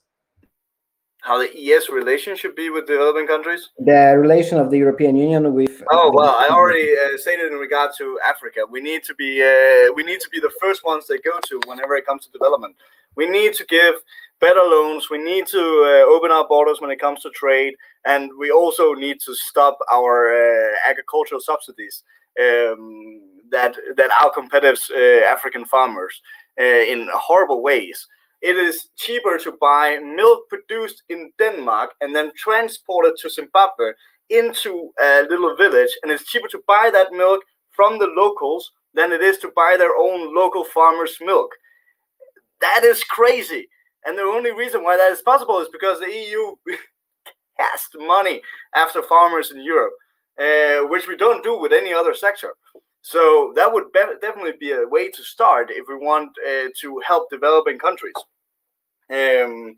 How the ES relation should be with developing countries? The relation of the European Union with. Oh well, I already uh, stated in regard to Africa. We need to be uh, we need to be the first ones they go to whenever it comes to development. We need to give better loans. We need to uh, open our borders when it comes to trade, and we also need to stop our uh, agricultural subsidies um, that that outcompetitive uh, African farmers uh, in horrible ways it is cheaper to buy milk produced in Denmark and then transported to Zimbabwe into a little village. And it's cheaper to buy that milk from the locals than it is to buy their own local farmers' milk. That is crazy. And the only reason why that is possible is because the EU has money after farmers in Europe, uh, which we don't do with any other sector. So that would be- definitely be a way to start if we want uh, to help developing countries um,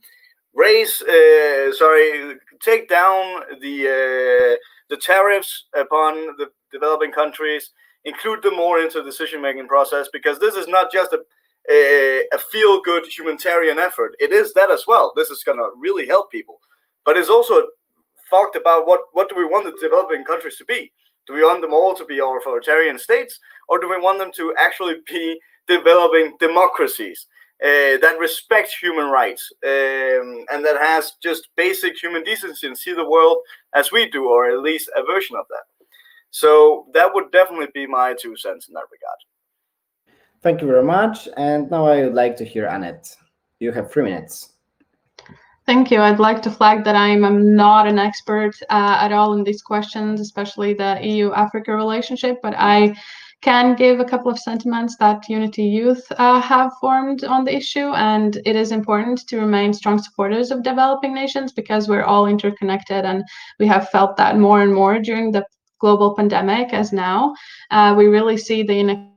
raise, uh, sorry, take down the uh, the tariffs upon the developing countries, include them more into the decision making process because this is not just a a, a feel good humanitarian effort. It is that as well. This is going to really help people, but it's also talked about what what do we want the developing countries to be? Do we want them all to be authoritarian states, or do we want them to actually be developing democracies? uh, that respect human rights um, and that has just basic human decency and see the world as we do, or at least a version of that. So that would definitely be my two cents in that regard. Thank you very much. And now I would like to hear Annette. You have three minutes. Thank you. I'd like to flag that I'm not an expert uh, at all in these questions, especially the EU Africa relationship, but I can give a couple of sentiments that Unity Youth uh, have formed on the issue. And it is important to remain strong supporters of developing nations because we're all interconnected and we have felt that more and more during the global pandemic as now. Uh, we really see the inequality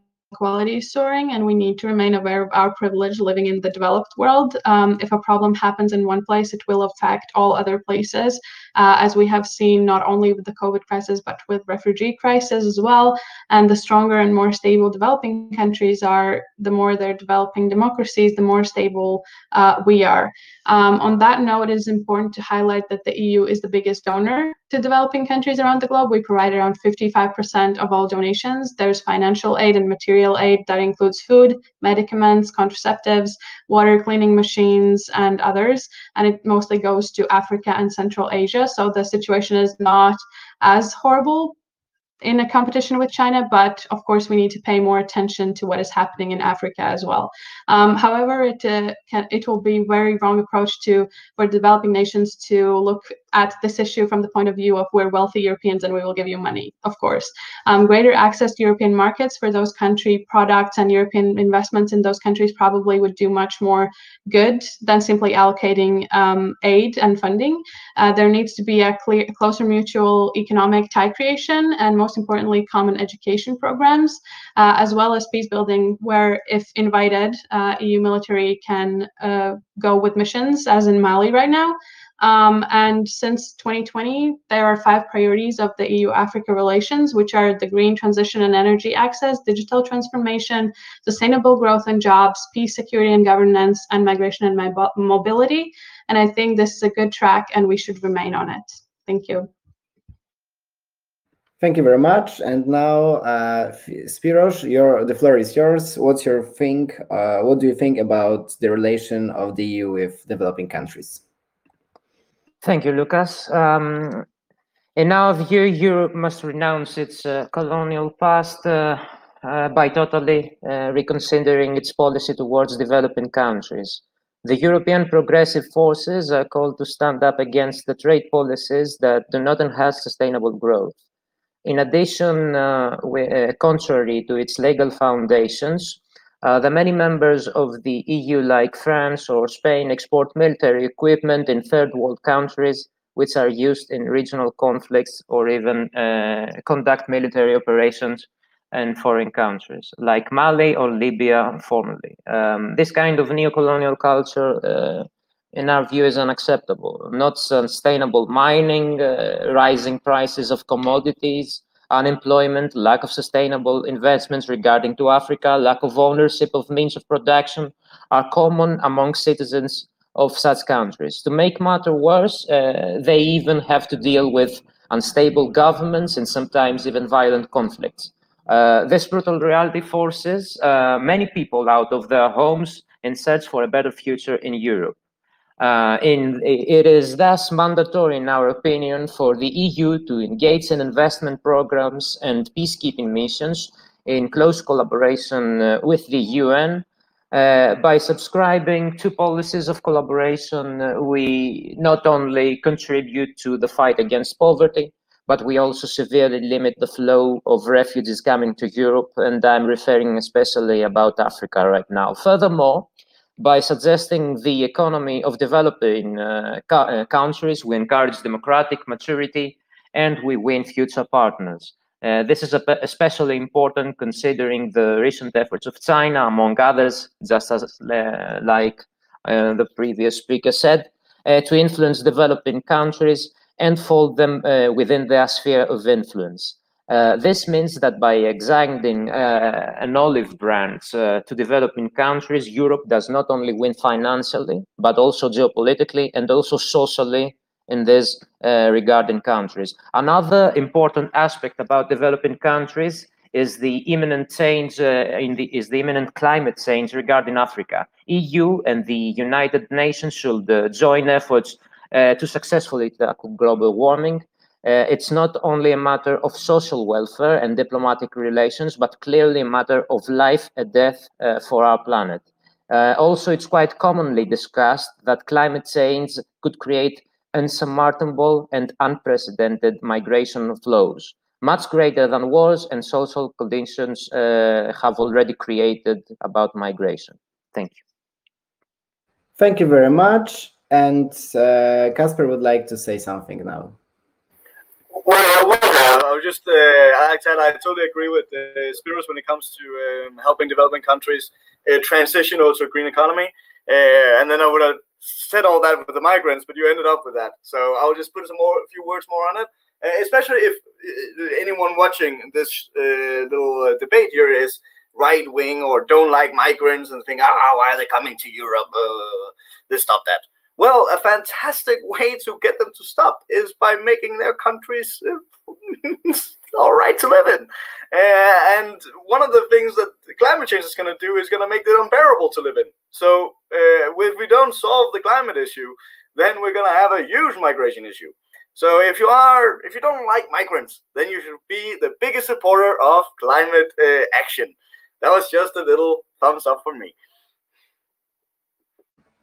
soaring and we need to remain aware of our privilege living in the developed world. Um, if a problem happens in one place, it will affect all other places, uh, as we have seen not only with the COVID crisis, but with refugee crisis as well. And the stronger and more stable developing countries are, the more they're developing democracies, the more stable uh, we are. Um, on that note, it is important to highlight that the EU is the biggest donor to developing countries around the globe. We provide around 55% of all donations. There's financial aid and material aid that includes food, medicaments, contraceptives, water cleaning machines, and others. And it mostly goes to Africa and Central Asia. So the situation is not as horrible, in a competition with China, but of course we need to pay more attention to what is happening in Africa as well. Um, however, it uh, can, it will be very wrong approach to for developing nations to look at this issue from the point of view of we're wealthy Europeans and we will give you money, of course. Um, greater access to European markets for those country products and European investments in those countries probably would do much more good than simply allocating um, aid and funding. Uh, there needs to be a clear, closer mutual economic tie creation and most importantly, common education programs, uh, as well as peace building, where if invited, uh, EU military can uh, go with missions, as in Mali right now. Um, and since 2020, there are five priorities of the EU Africa relations, which are the green transition and energy access, digital transformation, sustainable growth and jobs, peace, security and governance, and migration and mobility. And I think this is a good track and we should remain on it. Thank you. Thank you very much. And now, uh, Spiros, your the floor is yours. What's your think? Uh, what do you think about the relation of the EU with developing countries? Thank you, Lucas. Um, in our view, Europe must renounce its uh, colonial past uh, uh, by totally uh, reconsidering its policy towards developing countries. The European progressive forces are called to stand up against the trade policies that do not enhance sustainable growth. In addition, uh, we, uh, contrary to its legal foundations, uh, the many members of the EU, like France or Spain, export military equipment in third world countries, which are used in regional conflicts or even uh, conduct military operations in foreign countries, like Mali or Libya formerly. Um, this kind of neo-colonial culture, uh, in our view, is unacceptable. Not sustainable mining, uh, rising prices of commodities, unemployment, lack of sustainable investments regarding to Africa, lack of ownership of means of production are common among citizens of such countries. To make matter worse, uh, they even have to deal with unstable governments and sometimes even violent conflicts. Uh, this brutal reality forces uh, many people out of their homes in search for a better future in Europe. Uh, in, it is thus mandatory, in our opinion, for the EU to engage in investment programs and peacekeeping missions in close collaboration uh, with the UN. Uh, by subscribing to policies of collaboration, uh, we not only contribute to the fight against poverty, but we also severely limit the flow of refugees coming to Europe, and I'm referring especially about Africa right now. Furthermore, by suggesting the economy of developing uh, uh, countries, we encourage democratic maturity and we win future partners. Uh, this is especially important considering the recent efforts of China, among others, just as uh, like uh, the previous speaker said, uh, to influence developing countries and fold them within their sphere of influence. Uh, this means that by extending uh, an olive branch uh, to developing countries, Europe does not only win financially, but also geopolitically and also socially in this uh, regarding countries. Another important aspect about developing countries is the imminent change uh, in the is the imminent climate change regarding Africa. EU and the United Nations should join efforts to successfully tackle global warming uh, it's not only a matter of social welfare and diplomatic relations, but clearly a matter of life and death uh, for our planet. Uh, also, it's quite commonly discussed that climate change could create unsurmountable and unprecedented migration flows, much greater than wars and social conditions uh, have already created about migration. Thank you. Thank you very much. And uh, Kasper would like to say something now. Well, I would have. I was just, uh, I I totally agree with uh, Spiros when it comes to um, helping developing countries uh, transition also a green economy. Uh, and then I would have said all that with the migrants, but you ended up with that. So I'll just put some more, a few words more on it. Uh, especially if uh, anyone watching this uh, little debate here is right wing or don't like migrants and think, ah, why are they coming to Europe? let's stop that. Well, a fantastic way to get them to stop is by making their countries all right to live in. Uh, and one of the things that climate change is going to do is going to make it unbearable to live in. So uh, if we don't solve the climate issue, then we're going to have a huge migration issue. So if you are, if you don't like migrants, then you should be the biggest supporter of climate uh, action. That was just a little thumbs up for me.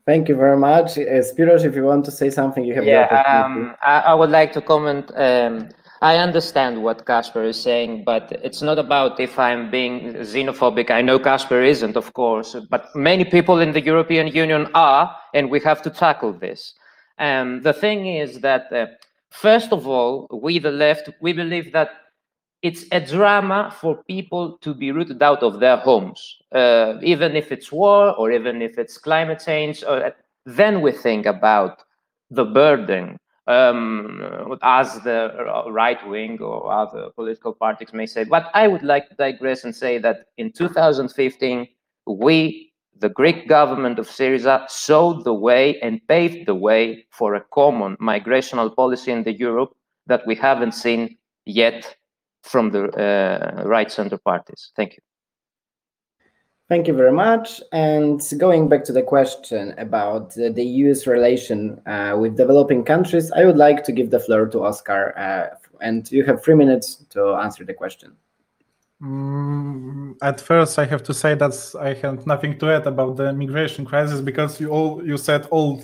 Thank you very much. Uh, Spiros, if you want to say something, you have yeah, um, I, I, would like to comment. Um, I understand what Casper is saying, but it's not about if I'm being xenophobic. I know Casper isn't, of course, but many people in the European Union are, and we have to tackle this. And um, the thing is that, uh, first of all, we, the left, we believe that it's a drama for people to be rooted out of their homes, uh, even if it's war or even if it's climate change. Or, uh, then we think about the burden, um, as the right wing or other political parties may say. But I would like to digress and say that in 2015, we, the Greek government of Syriza, showed the way and paved the way for a common migrational policy in the Europe that we haven't seen yet from the uh, right center parties. Thank you. Thank you very much. And going back to the question about the, the EU's relation uh, with developing countries, I would like to give the floor to Oscar, uh, and you have three minutes to answer the question. Mm, at first, I have to say that I have nothing to add about the migration crisis because you all you said all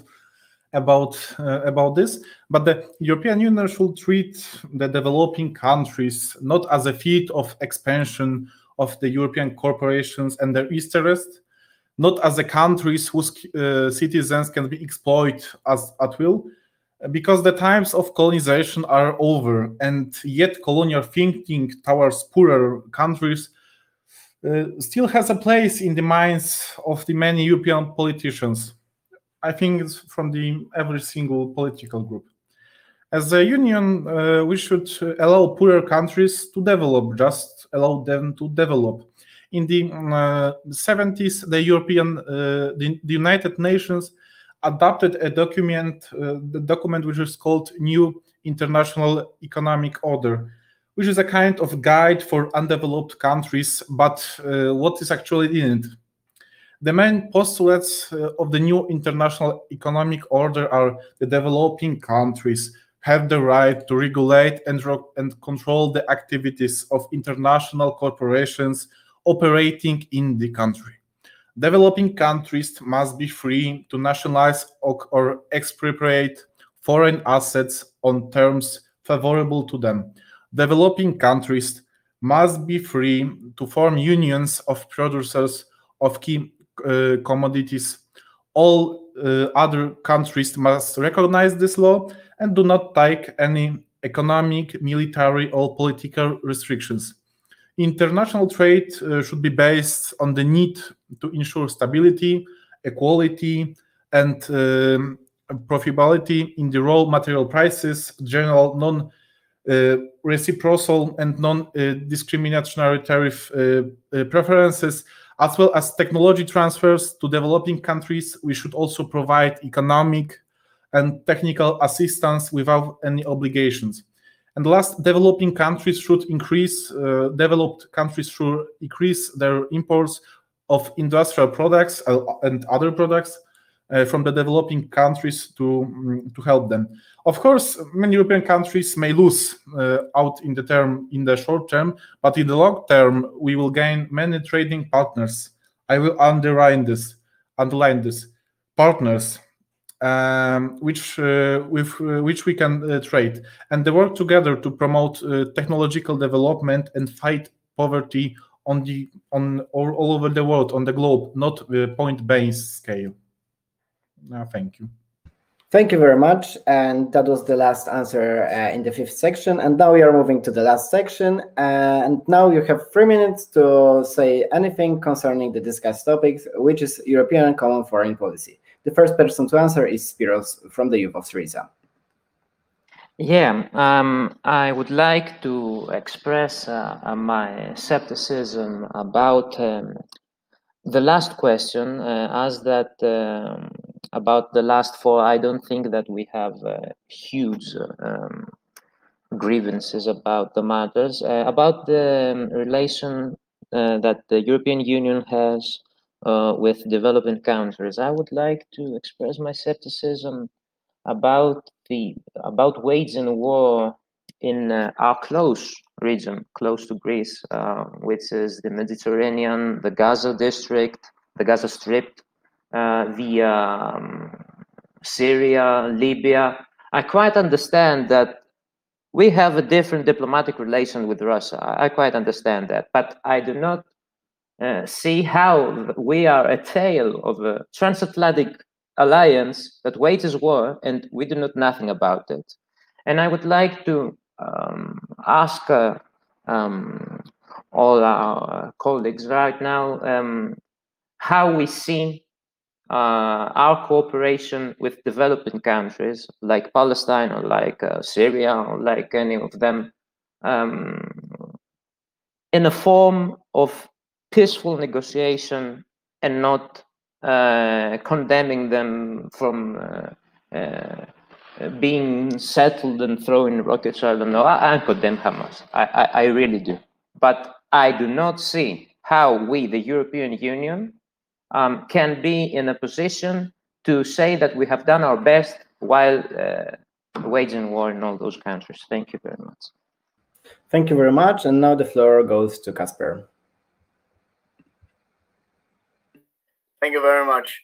about uh, about this. But the European Union should treat the developing countries not as a field of expansion of the European corporations and their interests not as the countries whose uh, citizens can be exploited as at will, because the times of colonization are over, and yet colonial thinking towards poorer countries uh, still has a place in the minds of the many European politicians. I think it's from the every single political group. As a union, uh, we should allow poorer countries to develop, just allow them to develop. In the uh, 70s, the European, uh, the, the United Nations adopted a document, uh, the document which is called New International Economic Order, which is a kind of guide for undeveloped countries. But uh, what is actually in it? The main postulates uh, of the new international economic order are the developing countries have the right to regulate and, and control the activities of international corporations operating in the country Developing countries must be free to nationalize or, or expropriate foreign assets on terms favorable to them. Developing countries must be free to form unions of producers of key commodities. All uh, other countries must recognize this law and do not take any economic, military, or political restrictions. International trade uh, should be based on the need to ensure stability, equality, and um, profitability in the raw material prices, general non uh, reciprocal and non discriminatory tariff uh, uh, preferences, as well as technology transfers to developing countries. We should also provide economic and technical assistance without any obligations. And last, developing countries should increase, uh, developed countries should increase their imports of industrial products uh, and other products from the developing countries to, um, to help them. Of course, many European countries may lose uh, out in the term in the short term, but in the long term, we will gain many trading partners. I will underline this, underline this, partners um, which uh, with uh, which we can uh, trade and they work together to promote uh, technological development and fight poverty on the on all, all over the world on the globe not the point based scale no, thank you Thank you very much. And that was the last answer uh, in the fifth section. And now we are moving to the last section. and now you have three minutes to say anything concerning the discussed topics, which is European Common Foreign Policy. The first person to answer is Spiros from the Youth of Syriza. Yeah, um, I would like to express uh, uh, my skepticism about um, the last question, uh, as that um, about the last four. I don't think that we have uh, huge um, grievances about the matters. Uh, about the um, relation uh, that the European Union has with developing countries. I would like to express my skepticism about the about waging war in uh, our close region, close to Greece, uh, which is the Mediterranean, the Gaza district, the Gaza Strip, uh, the um, Syria, Libya. I quite understand that we have a different diplomatic relation with Russia. I quite understand that, but I do not uh, see how we are a tail of a transatlantic alliance that wages war and we do not nothing about it. And I would like to um, ask uh, um, all our colleagues right now um, how we see uh, our cooperation with developing countries like Palestine or like uh, Syria or like any of them um, in a form of peaceful negotiation and not uh, condemning them from uh, uh, being settled and throwing rockets. I don't know. I, I condemn Hamas. I, I, I really do. But I do not see how we, the European Union, um, can be in a position to say that we have done our best while uh, waging war in all those countries. Thank you very much. Thank you very much. And now the floor goes to Casper. Thank you very much.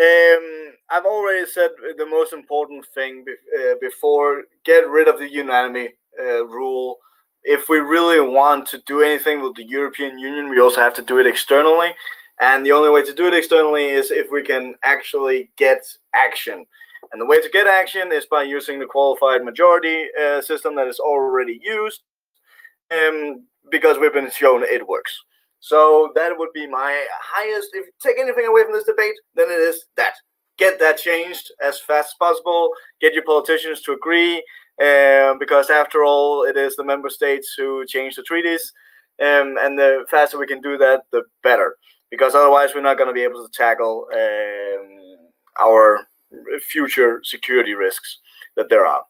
Um, I've already said the most important thing be uh, before get rid of the unanimity uh, rule. If we really want to do anything with the European Union, we also have to do it externally. And the only way to do it externally is if we can actually get action. And the way to get action is by using the qualified majority uh, system that is already used, um, because we've been shown it works. So that would be my highest. If you take anything away from this debate, then it is that. Get that changed as fast as possible. Get your politicians to agree, um, because after all, it is the member states who change the treaties. Um, and the faster we can do that, the better. Because otherwise, we're not going to be able to tackle um, our future security risks that there are.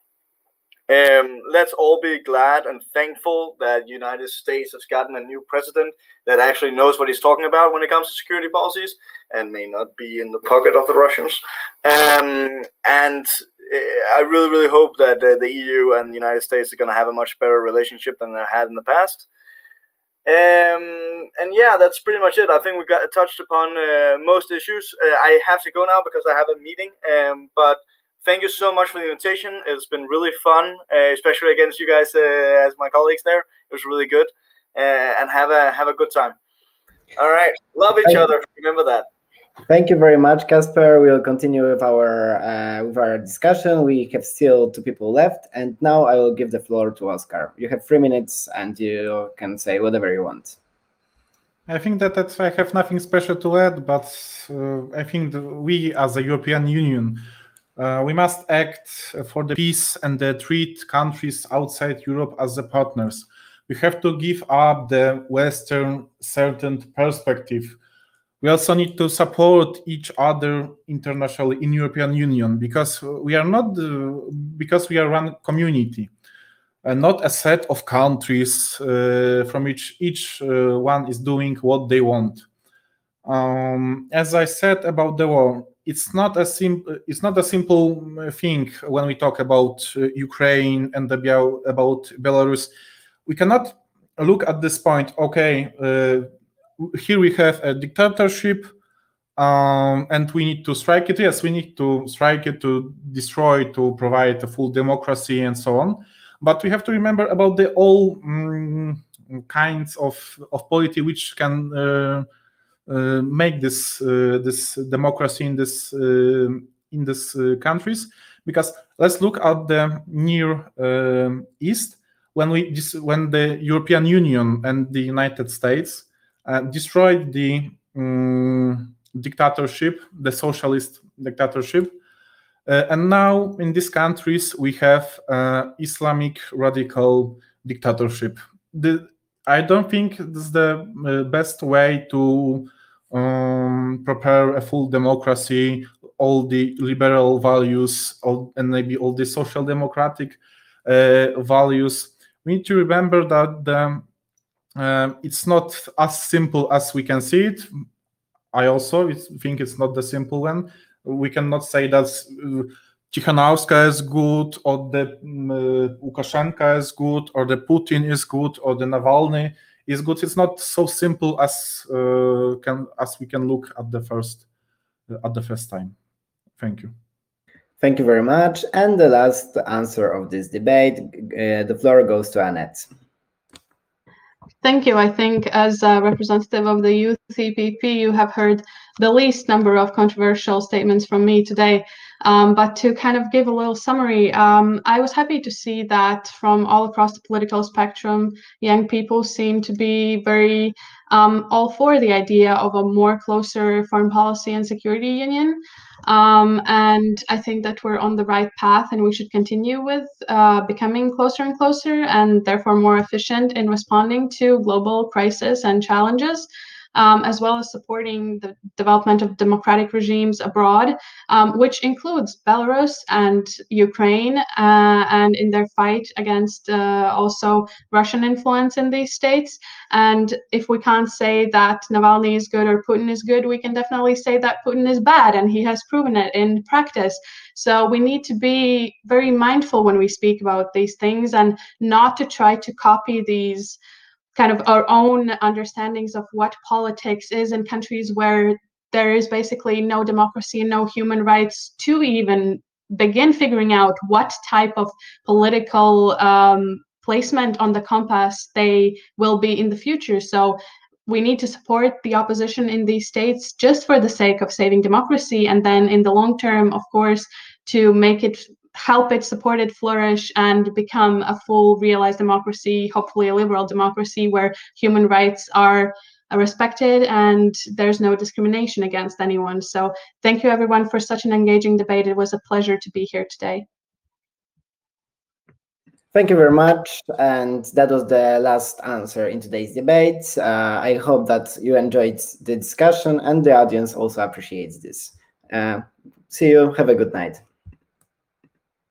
Um, let's all be glad and thankful that United States has gotten a new president that actually knows what he's talking about when it comes to security policies and may not be in the pocket of the Russians. Um, and uh, I really, really hope that uh, the EU and the United States are going to have a much better relationship than they had in the past. Um, and yeah, that's pretty much it. I think we got touched upon uh, most issues. Uh, I have to go now because I have a meeting. Um, but thank you so much for the invitation. It's been really fun, uh, especially against you guys uh, as my colleagues there. It was really good, uh, and have a have a good time. All right, love each other. Remember that. Thank you very much, Casper. We'll continue with our uh, with our discussion. We have still two people left, and now I will give the floor to Oscar. You have three minutes, and you can say whatever you want. I think that that's, I have nothing special to add, but uh, I think we, as a European Union, uh, we must act for the peace and treat countries outside Europe as the partners. We have to give up the Western certain perspective. We also need to support each other internationally in European Union because we are not uh, because we are one community and not a set of countries uh, from which each uh, one is doing what they want. Um, as I said about the war, it's not a simple it's not a simple uh, thing when we talk about uh, Ukraine and about Belarus. We cannot look at this point. Okay, uh, here we have a dictatorship, um, and we need to strike it. Yes, we need to strike it to destroy, to provide a full democracy and so on. But we have to remember about the all um, kinds of of polity which can uh, uh, make this uh, this democracy in this uh, in this countries because let's look at the near um, east when we when the European Union and the United States destroyed the um, dictatorship, the socialist dictatorship, uh, and now in these countries we have uh, Islamic radical dictatorship. The, I don't think this is the uh, best way to um, prepare a full democracy, all the liberal values, all, and maybe all the social democratic uh, values. We need to remember that the, uh, it's not as simple as we can see it. I also think it's not the simple one. We cannot say that uh, is good, or the um, Lukashenko is good, or the Putin is good, or the Navalny is good. It's not so simple as uh, can as we can look at the first uh, at the first time. Thank you. Thank you very much. And the last answer of this debate, uh, the floor goes to Annette. Thank you. I think as a representative of the Youth EPP, you have heard the least number of controversial statements from me today. Um, but to kind of give a little summary, um, I was happy to see that from all across the political spectrum, young people seem to be very um, all for the idea of a more closer foreign policy and security union. Um, and I think that we're on the right path and we should continue with uh, becoming closer and closer and therefore more efficient in responding to global crisis and challenges. Um, as well as supporting the development of democratic regimes abroad, um, which includes Belarus and Ukraine, uh, and in their fight against uh, also Russian influence in these states. And if we can't say that Navalny is good or Putin is good, we can definitely say that Putin is bad, and he has proven it in practice. So we need to be very mindful when we speak about these things and not to try to copy these kind of our own understandings of what politics is in countries where there is basically no democracy and no human rights to even begin figuring out what type of political um, placement on the compass they will be in the future. So we need to support the opposition in these states just for the sake of saving democracy. And then in the long term, of course, to make it help it support it flourish and become a full realized democracy hopefully a liberal democracy where human rights are respected and there's no discrimination against anyone so thank you everyone for such an engaging debate it was a pleasure to be here today Thank you very much. And that was the last answer in today's debate. Uh, I hope that you enjoyed the discussion and the audience also appreciates this. Uh, see you. Have a good night.